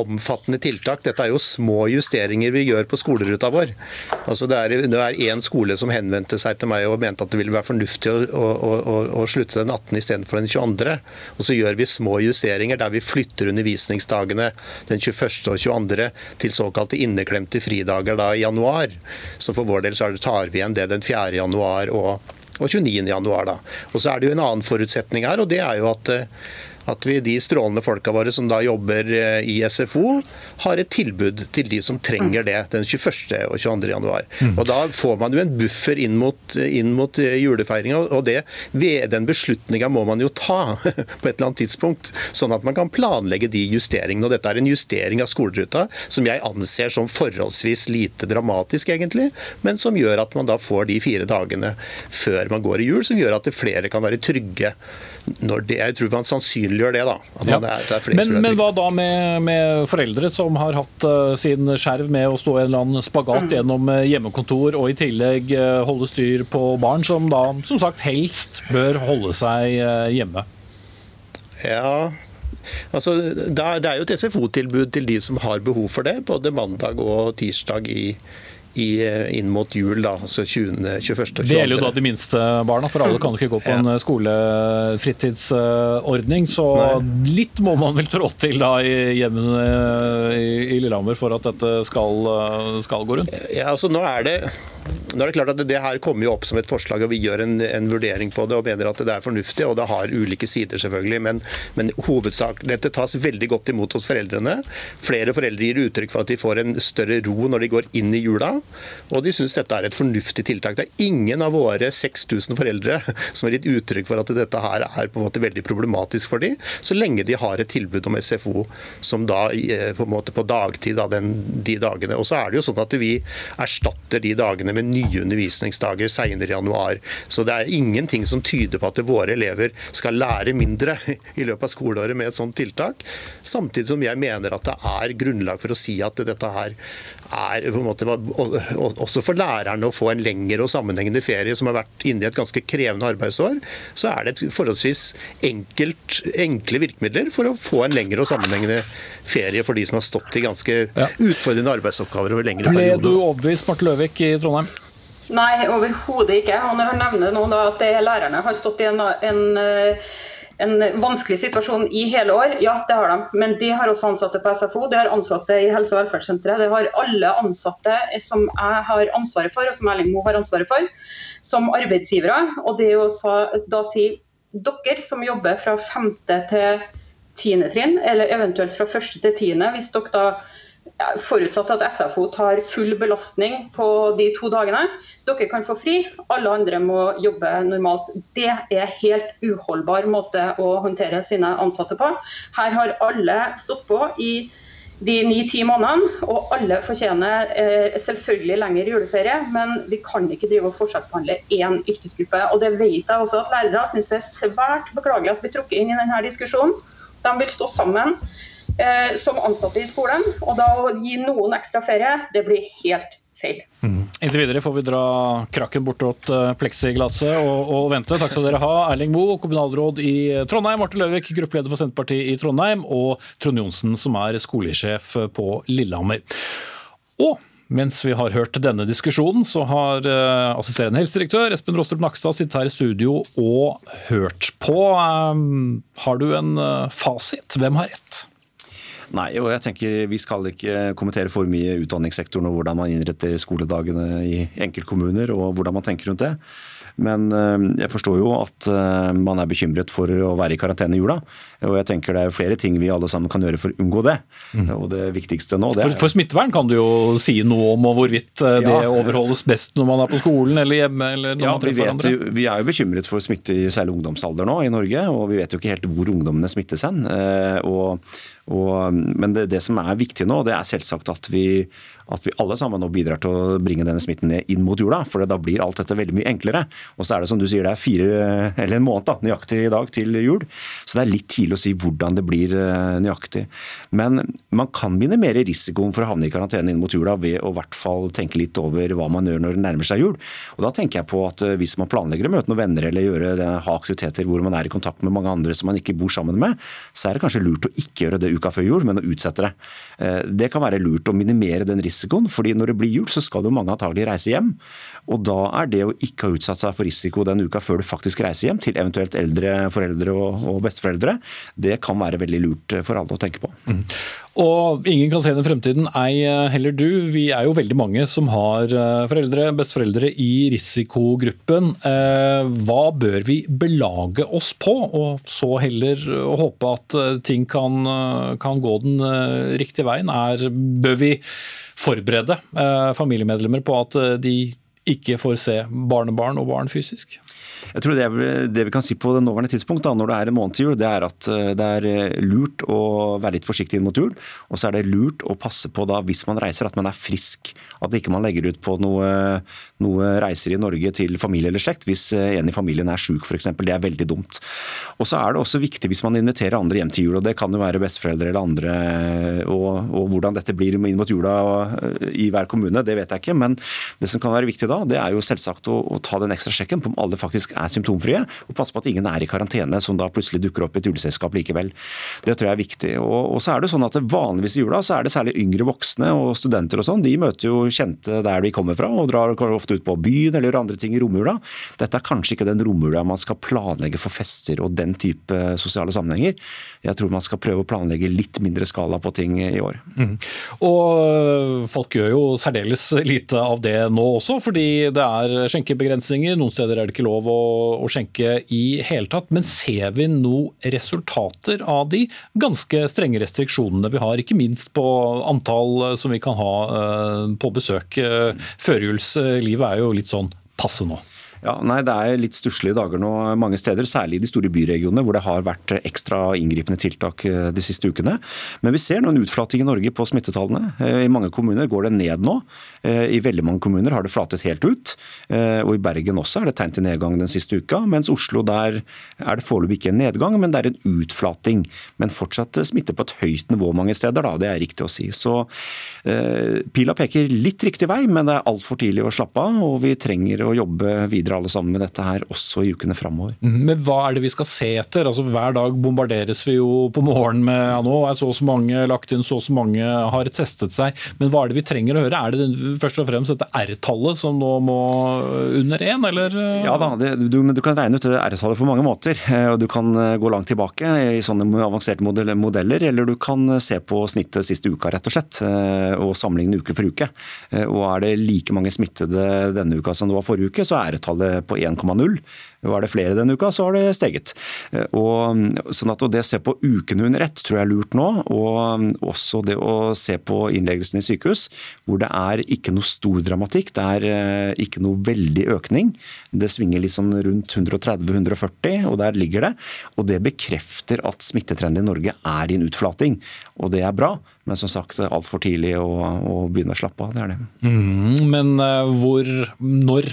[SPEAKER 10] omfattende tiltak. Dette er jo små justeringer vi gjør på skoleruta vår. Altså Det er én skole som henvendte seg til meg og mente at det ville være fornuftig å, å, å, å slutte den 18. istedenfor den 22. Og så gjør vi små justeringer der vi flytter undervisningsdagene den 21. og 22. til såkalte inneklemte fridager da i januar. Så for vår del så tar vi igjen det den 4. januar og og 29. januar. Da. Og så er det jo en annen forutsetning her, og det er jo at eh, at vi, de strålende folka våre som da jobber eh, i SFO, har et tilbud til de som trenger det den 21. og 22. januar. Mm. Og Da får man jo en buffer inn mot, inn mot eh, julefeiringa. Og det, den beslutninga må man jo ta [laughs] på et eller annet tidspunkt, sånn at man kan planlegge de justeringene. Og Dette er en justering av skoleruta som jeg anser som forholdsvis lite dramatisk, egentlig, men som gjør at man da får de fire dagene før man går i jul, som gjør at flere kan være trygge når det, jeg tror man sannsynlig sannsynliggjør det. da.
[SPEAKER 2] Ja. Men, men, hva da med, med, foreldre som har hatt uh, sin skjerv med å stå i en eller annen spagat mm. gjennom uh, hjemmekontor, og i tillegg uh, holde styr på barn som da som sagt helst bør holde seg hjemme?
[SPEAKER 10] Ja, Altså, det er jo et SFO-tilbud til de som har behov for det, både mandag og tirsdag i, i, eh, inn mot jul, da, altså 20, 21. og 22.
[SPEAKER 2] Det gjelder jo da de minste barna, for alle kan ikke gå på en ja. skolefritidsordning. Så Nei. litt må man vel trå til da i hjemmene i Lillehammer for at dette skal, skal gå rundt?
[SPEAKER 10] Ja, altså nå er det nå er Det klart at det her kommer jo opp som et forslag, og vi gjør en, en, vurdering på det og mener at det er fornuftig. og Det har ulike sider, selvfølgelig, men, men hovedsak, dette tas veldig godt imot hos foreldrene. Flere foreldre gir uttrykk for at de får en større ro når de går inn i jula. Og de syns dette er et fornuftig tiltak. Det er ingen av våre 6000 foreldre som har gitt uttrykk for at dette her er på en måte veldig problematisk for dem, så lenge de har et tilbud om SFO som da eh, på en måte på dagtid da, de dagene. Og så er det jo sånn at vi erstatter de dagene med nye undervisningsdager senere i januar. Så det er ingenting som tyder på at våre elever skal lære mindre [laughs] i løpet av skoleåret med et sånt tiltak. Samtidig som jeg mener at det er grunnlag for å si at dette her er på en måte også for lærerne å få en lengre og sammenhengende ferie som har vært inne i et ganske krevende arbeidsår, så er det et forholdsvis enkelt, enkle virkemidler for å få en lengre og sammenhengende ferie for de som har stått i ganske utfordrende arbeidsoppgaver over lengre
[SPEAKER 2] perioder. Ble du overbevist, Marte Løvik i Trondheim?
[SPEAKER 9] Nei, overhodet ikke. Og når han nevner nå at lærerne har stått i en, en, en, vanskelig situasjon i hele år, ja det har de. Men de har også ansatte på SFO, de har ansatte i helse- og velferdssenteret. Det har alle ansatte som jeg har ansvaret for, og som Erling Moe har ansvaret for, som arbeidsgivere. Og det å da si dere som jobber fra femte til tiende trinn, eller eventuelt fra første til tiende, hvis dere da Forutsatt at SFO tar full belastning på de to dagene. Dere kan få fri, alle andre må jobbe normalt. Det er helt uholdbar måte å håndtere sine ansatte på. Her har alle stått på i de ni-ti månedene, og alle fortjener eh, selvfølgelig lengre juleferie, men vi kan ikke drive og forskjellsbehandle én yrkesgruppe. Og det vet jeg også at lærere syns er svært beklagelig at vi trukker inn i denne diskusjonen. De vil stå sammen eh, som ansatte i skolen. Og da å gi noen ekstra ferie, det blir helt feil.
[SPEAKER 2] Mm. Inntil videre får vi dra krakken bortåt eh, pleksiglasset og, og, vente. Takk skal dere ha. Erling Moe, kommunalråd i Trondheim, Marte Løvik, gruppeleder for Senterpartiet i Trondheim, og Trond Johnsen, som er skolesjef på Lillehammer. Og mens vi har hørt denne diskusjonen, så har uh, assisterende helsedirektør Espen Rostrup Nakstad sittet her i studio og hørt på. Um, har du en uh, fasit? Hvem har rett?
[SPEAKER 11] Nei, og jeg tenker Vi skal ikke kommentere for mye utdanningssektoren og hvordan man innretter skoledagene i enkeltkommuner og hvordan man tenker rundt det. Men eh, jeg forstår jo at eh, man er bekymret for å være i karantene i jula. Og jeg tenker det er flere ting vi alle sammen kan gjøre for å unngå det. Mm. Og det viktigste nå det
[SPEAKER 2] er... For, for, smittevern kan du jo si noe om, og hvorvidt eh, det ja. overholdes best når man er på skolen eller hjemme? eller når
[SPEAKER 11] ja,
[SPEAKER 2] man treffer
[SPEAKER 11] andre. Vi, vi er jo bekymret for smitte i særlig ungdomsalder nå i Norge, og vi vet jo ikke helt hvor ungdommene smittes hen. Og og, men det, det, som er viktig nå, det er selvsagt at vi, at vi alle sammen nå bidrar til å bringe denne smitten ned inn mot jula. For da blir alt dette veldig mye enklere. Og så er det som du sier, det er fire, eller en måned da, nøyaktig i dag til jul. Så det er litt tidlig å si hvordan det blir eh, nøyaktig. Men man kan minimere risikoen for å havne i karantene inn mot jula ved å i hvert fall tenke litt over hva man gjør når det nærmer seg jul. Og da tenker jeg på at eh, hvis man planlegger å møte noen venner eller gjøre det, ha aktiviteter hvor man er i kontakt med mange andre som man ikke bor sammen med, så er det kanskje lurt å ikke gjøre det uka før jul, men å utsette det. Eh, det kan være lurt å minimere den risikoen, fordi når det blir jul, så skal jo mange antagelig reise hjem. Og da er det å ikke ha utsatt seg for risiko den uka før du faktisk reiser hjem, til eventuelt eldre foreldre og besteforeldre, det kan være veldig lurt for alle å tenke på. Mm.
[SPEAKER 2] Og ingen kan se den fremtiden, ei heller du. Vi er jo veldig mange som har eh, foreldre, besteforeldre i risikogruppen. Eh, hva bør vi belage oss på, og så heller håpe at ting kan, kan gå den riktige veien? Er, bør vi forberede familiemedlemmer på at de ikke får se barnebarn og barn fysisk?
[SPEAKER 11] Jeg tror det, det, vi kan si på det nåværende tidspunkt, da, når det er en måned til jul, det er at eh, det er eh, lurt å være litt forsiktig inn mot jul. Og så er det lurt å passe på da, hvis man reiser, at man er frisk. At ikke man legger ut på noe, noe reiser i Norge til familie eller slekt hvis eh, en i familien er sjuk f.eks. Det er veldig dumt. Og så er det også viktig hvis man inviterer andre hjem til jul, og det kan jo være besteforeldre eller andre. Og, og hvordan dette blir inn mot jula i hver kommune, det vet jeg ikke. Men det som kan være viktig da, det er jo selvsagt å, å ta den ekstra sjekken på om alle faktisk er symptomfrie, og passe på at ingen er i karantene som da plutselig dukker opp i et juleselskap likevel. Det tror jeg er viktig. Og, og så er det sånn at Vanligvis i jula så er det særlig yngre voksne og studenter og sånn. De møter jo kjente der de kommer fra og drar ofte ut på byen eller gjør andre ting i romjula. Dette er kanskje ikke den romjula man skal planlegge for fester og den type sosiale sammenhenger. Jeg tror man skal prøve å planlegge litt mindre skala på ting i år. Mm.
[SPEAKER 2] Og øh, folk gjør jo særdeles lite av det nå også, fordi det er skjenkebegrensninger. Noen steder er det ikke lov å å, skjenke i hele tatt. Men ser vi noen resultater av de ganske strenge restriksjonene vi har, ikke minst på antall som vi kan ha eh, på besøk? Eh, førjulslivet er jo litt sånn passe nå.
[SPEAKER 11] Ja, nei, Det er litt stusslige dager nå mange steder, særlig i de store byregionene hvor det har vært ekstra inngripende tiltak eh, de siste ukene. Men vi ser nå en utflating i Norge på smittetallene. Eh, I mange kommuner går det ned nå. Eh, I veldig mange kommuner har det flatet helt ut. Og i Bergen også er det tegn til nedgang den siste uka. Mens Oslo der er det foreløpig ikke en nedgang, men det er en utflating. Men fortsatt smitte på et høyt nivå mange steder, da. Det er riktig å si. Så pila peker litt riktig vei, men det er altfor tidlig å slappe av. Og vi trenger å jobbe videre videre alle sammen med dette her, også i ukene framover.
[SPEAKER 2] Mhm, men hva er det vi skal se etter? Altså, hver dag bombarderes vi jo på morgenen med ja, nå er så og så mange lagt inn, så og så mange har testet seg. Men hva er det vi trenger å høre? Er det først og fremst dette R-tallet som nå må under én, eller?
[SPEAKER 11] Ja da, det, du, du, kan regne ut R-tallet på mange måter. Eh, og Du kan eh, gå langt tilbake i sånne avanserte modeller, eller du kan se på snittet siste uka, rett og slett. Eh, og sammenligne uke for uke. Og er det like mange smittede denne uka som det var forrige uke, så er R-tallet tallet på 1,0. Var det flere denne uka, så har det steget. Og, sånn at Det å se på ukene under ett tror jeg er lurt nå. Og også det å se på innleggelsen i sykehus, hvor det er ikke noe stor dramatikk. Det er eh, ikke noe veldig økning. Det svinger liksom rundt 130-140, og der ligger det. Og det bekrefter at smittetrenden i Norge er i en utflating. Og det er bra, men som sagt altfor tidlig å, å begynne å slappe av. Det er det.
[SPEAKER 2] Mm, men uh, hvor, når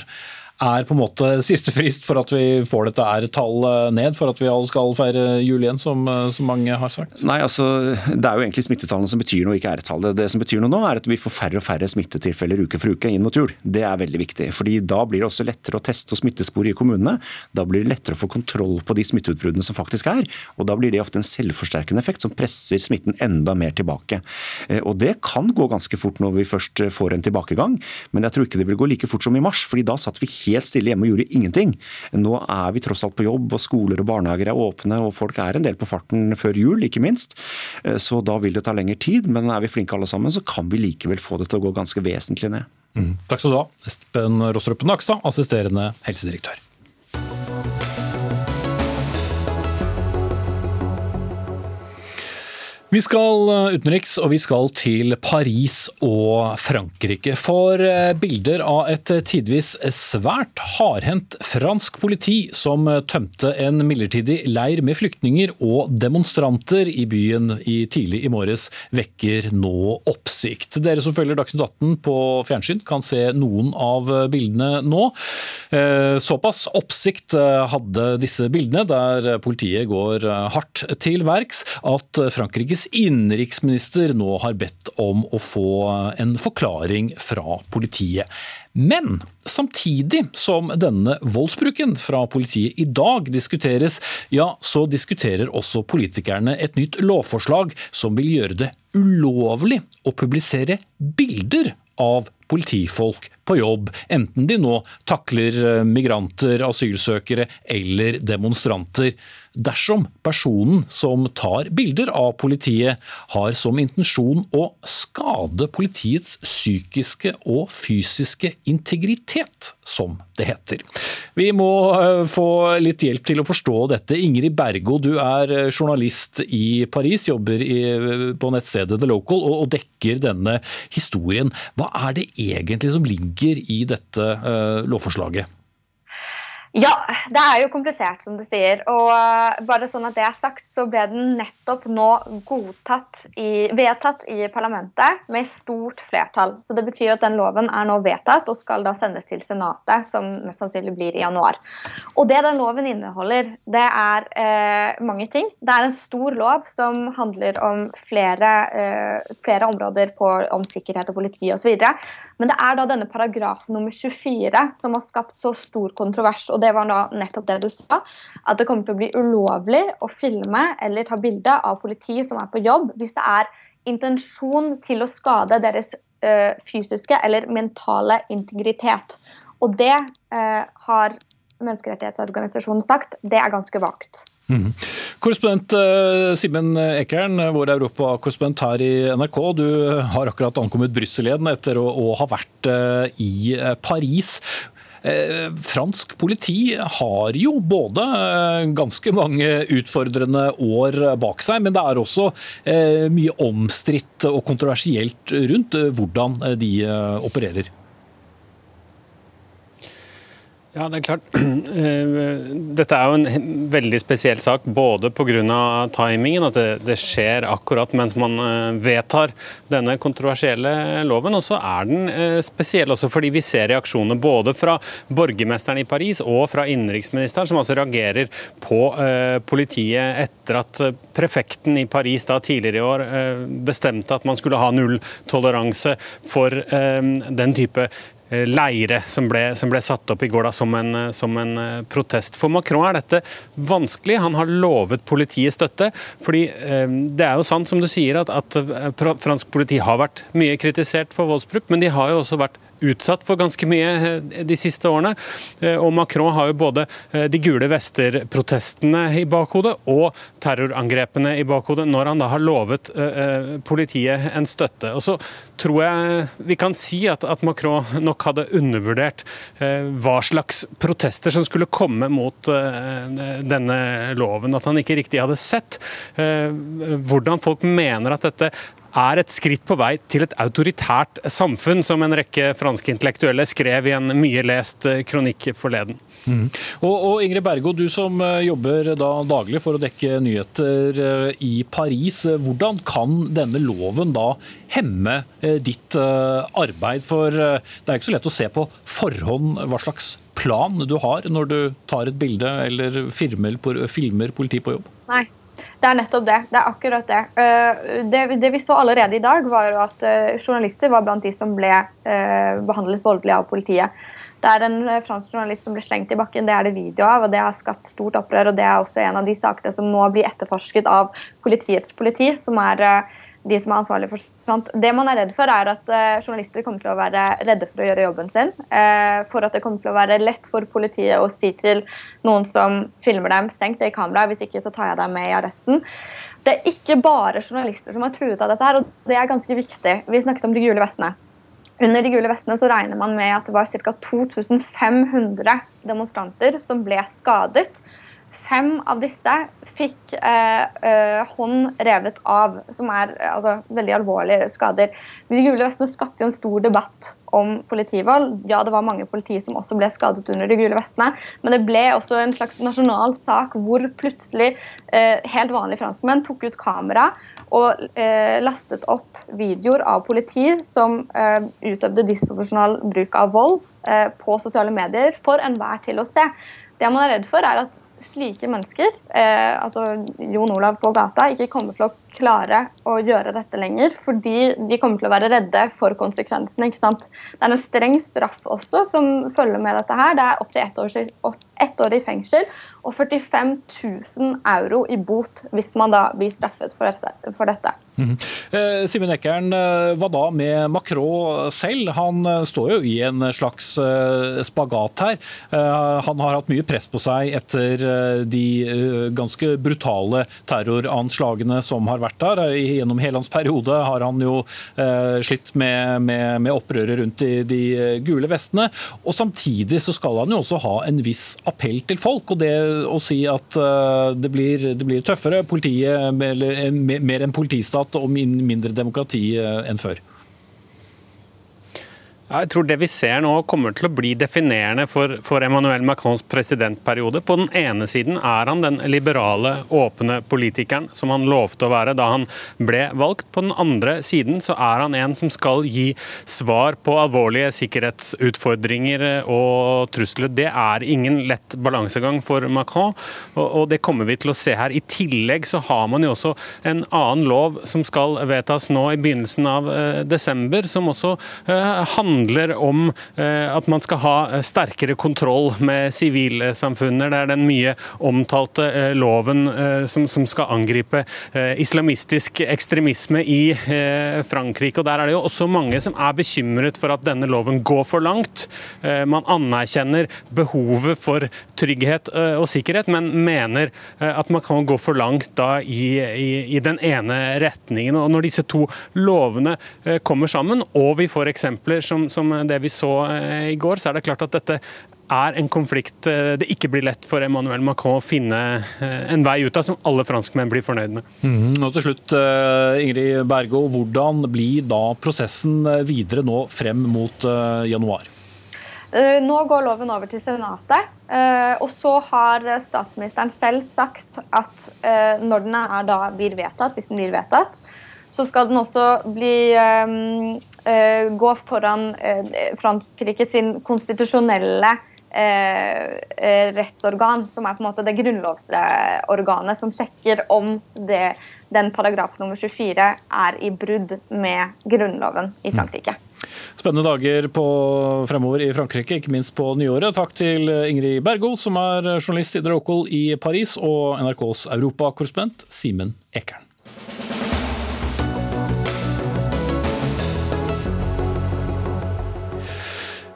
[SPEAKER 2] er på en måte siste frist for at vi får dette R-tallet ned, for at vi alle skal feire jul igjen, som, som, mange har sagt?
[SPEAKER 11] Nei, altså, Det er jo egentlig smittetallene som betyr noe, ikke R-tallet. Det som betyr noe nå, er at vi får færre og færre smittetilfeller uke for uke inn mot jul. Det er veldig viktig. fordi Da blir det også lettere å teste og smittespor i kommunene. Da blir det lettere å få kontroll på de smitteutbruddene som faktisk er. og Da blir det ofte en selvforsterkende effekt som presser smitten enda mer tilbake. Eh, og Det kan gå ganske fort når vi først får en tilbakegang, men jeg tror ikke det vil gå like fort som i mars. fordi da satt vi helt stille hjemme og gjorde ingenting. Nå er vi tross alt på jobb, og skoler og barnehager er åpne, og folk er en del på farten før jul, ikke minst. Eh, så da vil det ta lengre tid, men er vi flinke alle sammen, så kan vi likevel få det til å gå ganske vesentlig ned.
[SPEAKER 2] Mm. Takk skal du ha, Espen Rostrup Nakstad, assisterende helsedirektør. Vi skal eh, utenriks, og vi skal til Paris og Frankrike. For eh, bilder av et tidvis svært hardhendt fransk politi som tømte en midlertidig leir med flyktninger og demonstranter i byen i tidlig i morges, vekker nå oppsikt. Dere som følger Dagsnytt 18 på fjernsyn kan se noen av bildene nå. Eh, såpass oppsikt hadde disse bildene, der politiet går hardt til verks, at Frankrike Norges innenriksminister nå har bedt om å få en forklaring fra politiet. Men samtidig som denne voldsbruken fra politiet i dag diskuteres, ja, så diskuterer også politikerne et nytt lovforslag som vil gjøre det ulovlig å publisere bilder av politifolk på jobb, enten de nå takler migranter, asylsøkere eller demonstranter dersom personen som tar bilder av politiet, har som intensjon å skade politiets psykiske og fysiske integritet, som det heter. Vi må eh, få litt hjelp til å forstå dette. Ingrid Bergo, du er eh, journalist i Paris, jobber på nettstedet The Local og, dekker denne historien. Hva er det egentlig som ligger i dette lovforslaget?
[SPEAKER 12] Ja, det er jo komplisert, som du sier. Og uh, bare sånn at det er sagt, så ble den nettopp nå godtatt i, vedtatt i parlamentet med stort flertall. Så det betyr at den loven er nå vedtatt og skal da sendes til Senatet, som mest sannsynlig blir i januar. Og det den loven inneholder, det er eh, mange ting. Det er en stor lov som handler om flere, eh, flere områder på, om sikkerhet og politi osv. Men det er da denne paragrafen nummer 24 som har skapt så stor kontrovers. og det var da nettopp det du sa. At det kommer til å bli ulovlig å filme eller ta bilde av politi som er på jobb, hvis det er intensjon til å skade deres ø, fysiske eller mentale integritet. Og det ø, har menneskerettighetsorganisasjonen sagt, det er ganske vagt.
[SPEAKER 2] Mm. Korrespondent uh, Simen Ekern, vår europakorrespondent her i NRK. Du har akkurat ankommet Brussel igjen etter å, å ha vært uh, i Paris. Eh, fransk politi har jo både eh, ganske mange utfordrende år bak seg, men det er også eh, mye omstridt og kontroversielt rundt hvordan de opererer.
[SPEAKER 13] Ja, det er klart. [clears throat] Eh, dette er jo en veldig spesiell sak, både pga. timingen, at det, det, skjer akkurat mens man eh, vedtar denne kontroversielle loven. Og så er den eh, spesiell også fordi vi ser reaksjoner både fra borgermesteren i Paris og fra innenriksministeren, som altså reagerer på politiet etter at prefekten i Paris da tidligere i år bestemte at man skulle ha nulltoleranse for den type leire som ble, som ble, satt opp i går da, som, en, eh, som, en, eh, protest. For Macron er dette vanskelig. Han har lovet politiet støtte. fordi eh, Det er jo sant som du sier at, at fransk politi har vært mye kritisert for voldsbruk, men de har jo også vært utsatt for ganske mye eh, de siste årene. Eh, og Macron har jo både eh, de gule vester-protestene i bakhodet og terrorangrepene i bakhodet, når han da har lovet politiet en støtte. Og så tror jeg vi kan si at, at Macron nok hadde undervurdert hva slags protester som skulle komme mot denne loven. At han ikke riktig hadde sett hvordan folk mener at dette er et skritt på vei til et autoritært samfunn, som en rekke franske intellektuelle skrev i en mye lest eh, kronikk forleden.
[SPEAKER 2] Mm. Og, og, Ingrid Bergo, du som eh, jobber da daglig for å dekke nyheter eh, i Paris. Hvordan kan denne loven da hemme ditt arbeid? For det er ikke så lett å se på forhånd hva slags plan du har når du tar et bilde eller filmer, filmer politi på jobb.
[SPEAKER 12] Nei, det er nettopp det. Det er akkurat det. Eh, det, det vi så allerede i dag, var at eh, journalister var blant de som ble eh, behandlet voldelig av politiet. Det er en fransk journalist som ble slengt i bakken, det er det video av. og Det har skapt stort opprør. og Det er også en av de sakene som nå blir etterforsket av politiets politi, som er de som er ansvarlige for sånt. Det man er redd for, er at uh, journalister kommer til å være redde for å gjøre jobben sin. Uh, for at det kommer til å være lett for politiet å si til noen som filmer dem, stengt det i kamera, hvis ikke så tar jeg deg med i arresten. Det er ikke bare journalister som er truet av dette, her, og det er ganske viktig. Vi snakket om de gule vestene. Under de gule vestene så regner man med at det var ca. 2500 demonstranter som ble skadet. Fem av disse fikk eh, eh, hånd revet av, som er eh, altså, veldig alvorlige skader. De gule vestene skapte en stor debatt om politivold. Ja, det var mange politi som også ble skadet under de gule vestene, men det ble også en slags nasjonal sak hvor plutselig eh, helt vanlige franskmenn tok ut kamera og eh, lastet opp videoer av politi som eh, utøvde disproporsjonal bruk av vold på sosiale medier for enhver til å se. Det man er redd for, er at slike mennesker, eh, altså Jon Olav på gata, ikke kommer til å klare å gjøre dette lenger, fordi de kommer til å være redde for konsekvensene. ikke sant? Det er en streng straff også som følger med dette her. Det er opptil ett ett år i fengsel og 45 000 euro i bot hvis man da blir straffet for dette. For dette.
[SPEAKER 2] Mm. Eh, Simen Ekkern, eh, hva da med Macron selv? Han eh, står jo i en slags spagat her. Han har hatt mye press på seg etter de ganske brutale terroranslagene som har vært der. Gjennom hele hans periode har han jo slitt med, med, med opprøret rundt de, de gule vestene. Og samtidig så skal han jo også ha en viss appell til folk. og det å si at uh, det, blir, det, blir, tøffere, politiet, eller, mer enn politistat og mindre demokrati enn før?
[SPEAKER 13] Jeg tror det vi ser nå kommer til å bli definerende for, for, Emmanuel Macrons presidentperiode. På den ene siden er han den liberale, åpne politikeren som han lovte å være da han ble valgt. På den andre siden så er han en som skal gi svar på alvorlige sikkerhetsutfordringer og trusler. Det er ingen lett balansegang for Macron, og, og det kommer vi til å se her. I tillegg så har man jo også en annen lov som skal vedtas nå i begynnelsen av eh, desember, som også eh, handler handler om eh, at man skal ha eh, sterkere kontroll med sivilsamfunnet. Det er den mye omtalte eh, loven som, skal angripe islamistisk ekstremisme i Frankrike. og Der er det jo også mange som er bekymret for at denne loven går for langt. Man anerkjenner behovet for trygghet og sikkerhet, men mener at man kan gå for langt da i, i, i den ene retningen. Og Når disse to lovene kommer sammen, og vi får eksempler som, som det vi så eh, i går, så er det klart at dette er en konflikt eh, det ikke blir lett for Emmanuel Macron å finne eh, en vei ut av som alle franskmenn blir fornøyd med.
[SPEAKER 2] Mm, og til slutt, Ingrid Bergo, hvordan blir da prosessen videre nå frem mot januar?
[SPEAKER 12] Nå går loven over til Senatet. Og så har statsministeren selv sagt at når den er da blir vedtatt, hvis den blir vedtatt, så skal den også bli uh, gå foran uh, Frankrike sin konstitusjonelle uh, rettsorgan, som er på en måte det grunnlovsorganet som sjekker om det, den paragraf nummer 24 er i brudd med grunnloven i Frankrike.
[SPEAKER 2] Spennende dager på fremover i Frankrike, ikke minst på nyåret. Takk til Ingrid Bergol, som er journalist i The i Paris, og NRKs europakorrespondent Simen Ekern.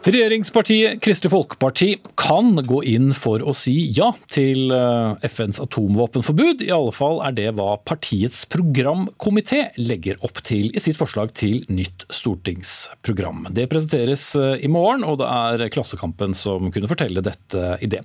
[SPEAKER 2] Regjeringspartiet Kristelig Folkeparti kan gå inn for å si ja til eh, FNs atomvåpenforbud. I alle fall er det hva partiets programkomité legger opp til i sitt forslag til nytt stortingsprogram. Det presenteres eh, i morgen, og det er Klassekampen som kunne fortelle dette i det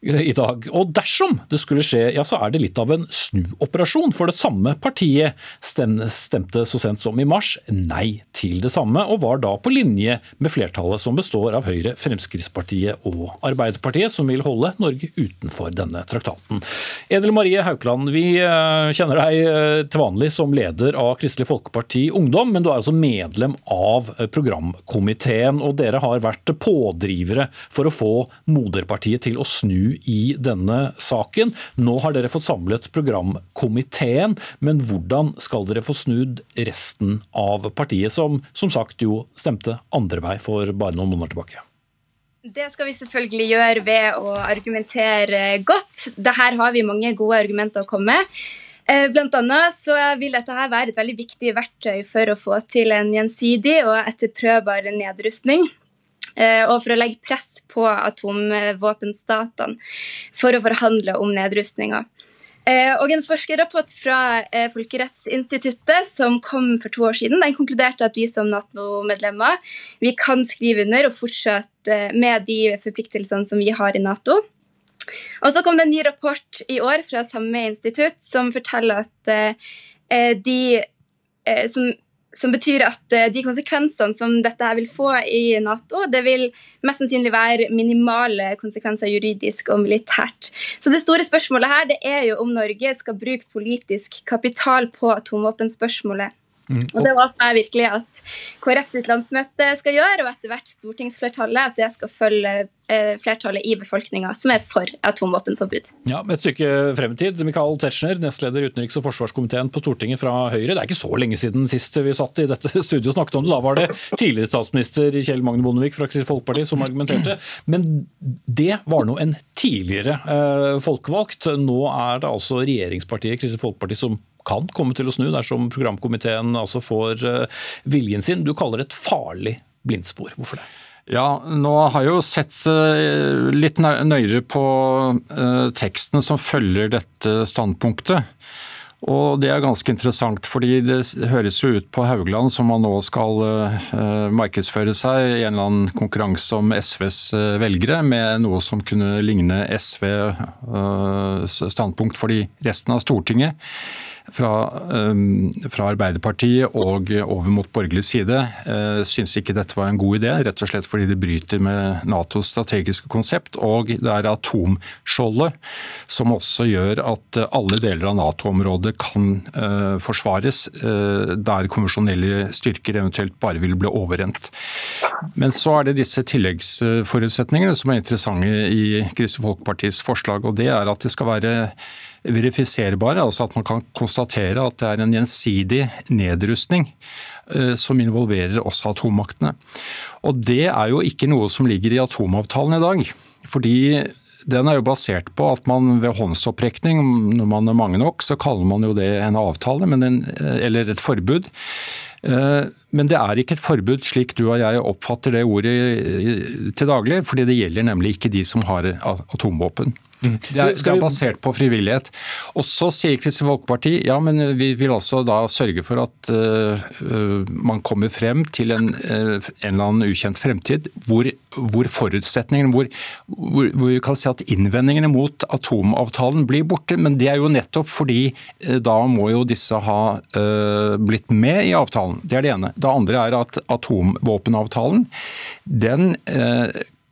[SPEAKER 2] i dag. Og dersom det skulle skje, ja så er det litt av en snuoperasjon. For det samme partiet stemte så sent som i mars nei til det samme, og var da på linje med flertallet som består av Høyre, Fremskrittspartiet og Arbeiderpartiet, som vil holde Norge utenfor denne traktaten. Edel Marie Haukland, vi eh, kjenner deg eh, til vanlig som leder av Kristelig Folkeparti Ungdom, men du er altså medlem av eh, programkomiteen, og dere har vært pådrivere for å få moderpartiet til å snu i denne saken. Nå har dere fått samlet programkomiteen, men hvordan skal dere få snudd resten av partiet, som som sagt jo stemte andre vei for bare noen måneder tilbake?
[SPEAKER 14] Det skal vi selvfølgelig gjøre ved å argumentere godt. Dette har vi mange gode argumenter å komme med. Eh, blant annet så vil dette her være et veldig viktig verktøy for å få til en gjensidig og etterprøvbar nedrustning. Eh, og for å legge press på atomvåpenstatene for å forhandle om nedrustninga. Eh, og En forskerrapport fra eh, Folkerettsinstituttet som kom for to år siden, den konkluderte at vi som Nato-medlemmer vi kan skrive under og fortsette med de forpliktelsene som vi har i Nato. Og Så kom det en ny rapport i år fra samme institutt som forteller at de som som betyr at eh, de konsekvensene som dette her vil få i Nato, det vil mest sannsynlig være minimale konsekvenser juridisk og militært. Så det store spørsmålet her det er jo om Norge skal bruke politisk kapital på atomvåpenspørsmålet. Mm. Og Det håper jeg virkelig at KrF sitt landsmøte skal gjøre, og etter hvert stortingsflertallet at det skal følge eh, flertallet i befolkninga som er for atomvåpenforbud.
[SPEAKER 2] Ja, Et stykke fremtid. Michael Tetzschner, nestleder i utenriks- og forsvarskomiteen på Stortinget fra Høyre. Det er ikke så lenge siden sist vi satt i dette [laughs] studioet og snakket om det. Da var det tidligere statsminister Kjell Magne Bondevik fra Kristelig Folkeparti som argumenterte. Men det var nå en tidligere eh, folkevalgt. Nå er det altså regjeringspartiet Kristelig Folkeparti som kan komme til å snu dersom programkomiteen altså får eh, viljen sin. Du kaller det et farlig blindspor. Hvorfor det?
[SPEAKER 15] Ja, nå har jeg jo sett eh, litt nøyere på eh, teksten som følger dette standpunktet. Og det er ganske interessant, fordi det høres jo ut på Haugland som man nå skal markedsføre seg i en eller annen konkurranse om SVs velgere, med noe som kunne ligne SV standpunkt for resten av Stortinget. Fra, um, fra Arbeiderpartiet og over mot borgerlig side uh, syns ikke dette var en god idé, rett og slett fordi det bryter med Natos strategiske konsept. Og det er atomskjoldet som også gjør at alle deler av Nato-området kan uh, forsvares, uh, der konvensjonelle styrker eventuelt bare vil bli overrent. Men så er det disse tilleggsforutsetningene som er interessante i Kristelig Folkepartis forslag, og det er at det skal være verifiserbare, altså at man kan konstatere at det er en gjensidig nedrustning eh, som involverer også atommaktene. Og Det er jo ikke noe som ligger i atomavtalen i dag. fordi den er jo basert på at man ved håndsopprekning, når man er mange nok, så kaller man jo det en avtale en, eh, eller et forbud. Eh, men det er ikke et forbud slik du og jeg oppfatter det ordet til daglig, fordi det gjelder nemlig ikke de som har atomvåpen. Mm. Det, er, det er, basert på frivillighet. Og Så sier Kristelig Folkeparti ja, men vi vil altså da sørge for at uh, man kommer frem til en, uh, en, eller annen ukjent fremtid hvor, hvor forutsetningene, hvor, hvor, hvor, vi kan si at innvendingene mot atomavtalen blir borte. Men det er jo nettopp fordi uh, da må jo disse ha blitt med i avtalen. Det er det ene. Det andre er at atomvåpenavtalen den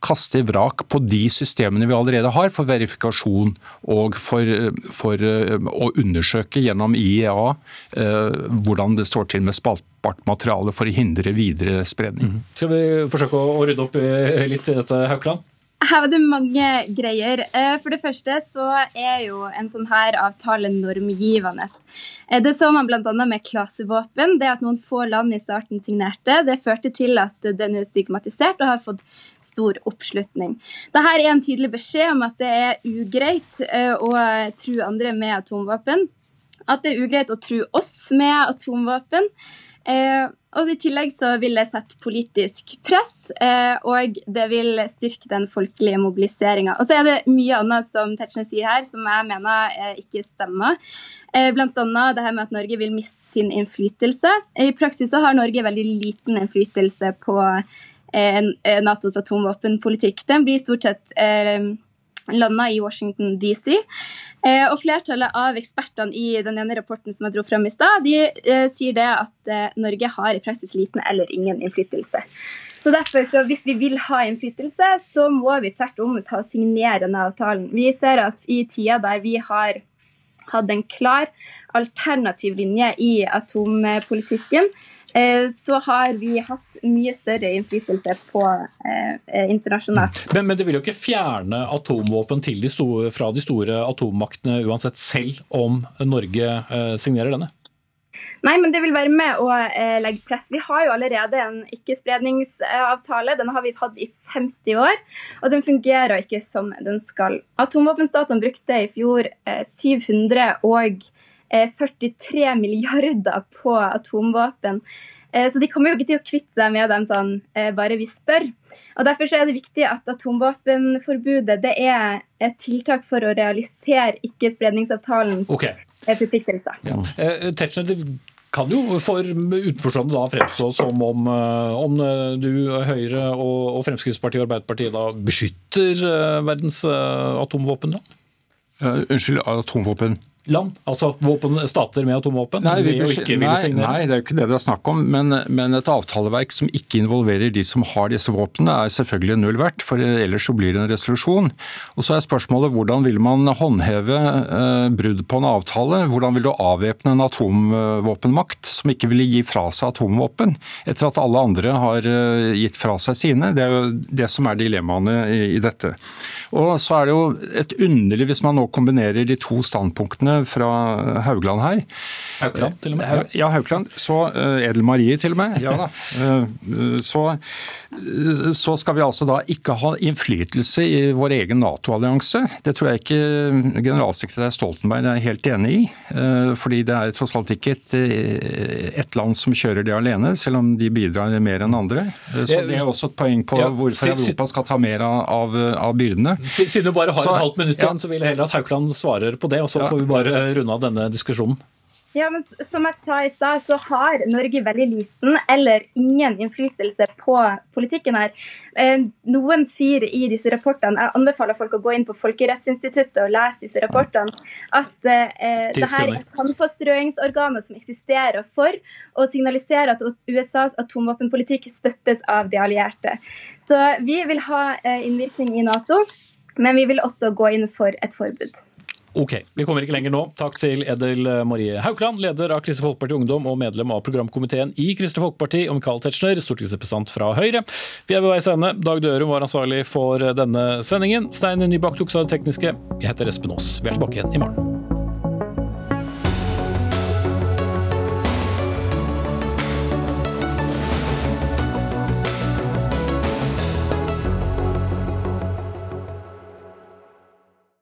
[SPEAKER 15] kaste vrak på de systemene vi allerede har for verifikasjon og for, for eh, å undersøke gjennom IEA eh, hvordan det står til med spaltbart materiale for å hindre videre spredning.
[SPEAKER 2] Mm. Skal vi forsøke å rydde opp litt i dette, Haukland?
[SPEAKER 14] Her var det mange greier. Eh, for det første så er jo en sånn her avtale normgivende. Eh, det så man bl.a. med klasevåpen. Det at noen få land i starten signerte, det førte til at den er stigmatisert og har fått stor oppslutning. Dette er en tydelig beskjed om at det er ugreit eh, å true andre med atomvåpen. At det er ugreit å true oss med atomvåpen. Eh, og I tillegg så vil det sette politisk press, eh, og det vil styrke den folkelige mobiliseringa. Og så er det mye annet som Tetzschner sier her, som jeg mener eh, ikke stemmer. Eh, Bl.a. det her med at Norge vil miste sin innflytelse. I praksis så har Norge veldig liten innflytelse på eh, eh, Natos atomvåpenpolitikk. Den blir stort sett landa i Washington DC. Eh, og Flertallet av ekspertene i den ene rapporten som jeg dro frem i stad, de eh, sier det at eh, Norge har i praksis liten eller ingen innflytelse. Så derfor, så Hvis vi vil ha innflytelse, så må vi tvert om ta og signere denne avtalen. Vi ser at i tida der vi har hatt en klar alternativ linje i atompolitikken, så har vi hatt mye større innflytelse på eh, eh, internasjonalt.
[SPEAKER 2] Men, men, det vil jo ikke fjerne atomvåpen de store, fra de store atommaktene uansett, selv om Norge signerer denne?
[SPEAKER 14] Nei, men det vil være med å eh, legge press. Vi har jo allerede en ikkespredningsavtale. Den har vi hatt i 50 år, og den fungerer ikke som den skal. Atomvåpenstatene brukte i fjor eh, 700 og 43 eh, milliarder på atomvåpen. Eh, så de kommer jo ikke til å kvitte seg med dem sånn eh, bare vi spør. Og Derfor er det viktig at atomvåpenforbudet det er et tiltak for å realisere ikke-spredningsavtalens okay. forpliktelser.
[SPEAKER 2] Ja. Tetzschner, det kan jo for utenforstående da fremstå som om, om du, Høyre og Fremskrittspartiet og Arbeiderpartiet da beskytter verdens atomvåpen?
[SPEAKER 15] Uh, unnskyld, atomvåpen?
[SPEAKER 2] Land? Altså våpen, stater med atomvåpen?
[SPEAKER 15] Nei, vi, nei, nei, det er jo ikke det det er snakk om. Men, men, et avtaleverk som ikke involverer de som har disse våpnene, er selvfølgelig null verdt. For ellers så blir det en resolusjon. Og så er spørsmålet hvordan vil man håndheve eh, brudd på en avtale? Hvordan vil du avvæpne en atomvåpenmakt som ikke vil gi fra seg atomvåpen, etter at alle andre har eh, gitt fra seg sine? Det er jo det som er dilemmaene i, i dette. Og så er det jo et underlig, hvis man nå kombinerer de to standpunktene fra Haugland her
[SPEAKER 2] Haugland, til og med?
[SPEAKER 15] Ja, Haugland. Så uh, Edel Marie, til og med. Ja da. Uh, så så skal vi altså da ikke ha innflytelse i vår egen Nato-allianse. Det tror jeg ikke generalsekretær Stoltenberg er helt enig i. Eh, fordi det er tross alt ikke et, eh, et land som kjører det alene, selv om de bidrar mer enn andre. Eh, så det er også et poeng på hvorfor Europa skal ta mer av, av byrdene.
[SPEAKER 2] Siden du bare har et halvt minutt igjen, så vil jeg heller at Haugland svarer på det, og så får vi bare runde av denne diskusjonen.
[SPEAKER 14] Ja, men Som jeg sa i stad, så har Norge veldig liten eller ingen innflytelse på politikken her. Eh, noen sier i disse rapportene, jeg anbefaler folk å gå inn på Folkerettsinstituttet og lese disse rapportene, at eh, det her er tannpåstrøingsorganer som eksisterer for å signalisere at USAs atomvåpenpolitikk støttes av de allierte. Så vi vil ha eh, innvirkning i Nato, men vi vil også gå inn for et forbud.
[SPEAKER 2] Ok, vi kommer ikke lenger nå. Takk til Edel Marie Haukland, leder av Kristelig Folkeparti Ungdom og medlem av programkomiteen i Kristelig Folkeparti, og Michael Tetzschner, stortingsrepresentant fra Høyre. Vi er ved veis ende. Dag Dørum var ansvarlig for denne sendingen. Stein Nybakk tok seg det tekniske. Jeg heter Espen Aas. Vi er tilbake igjen i morgen.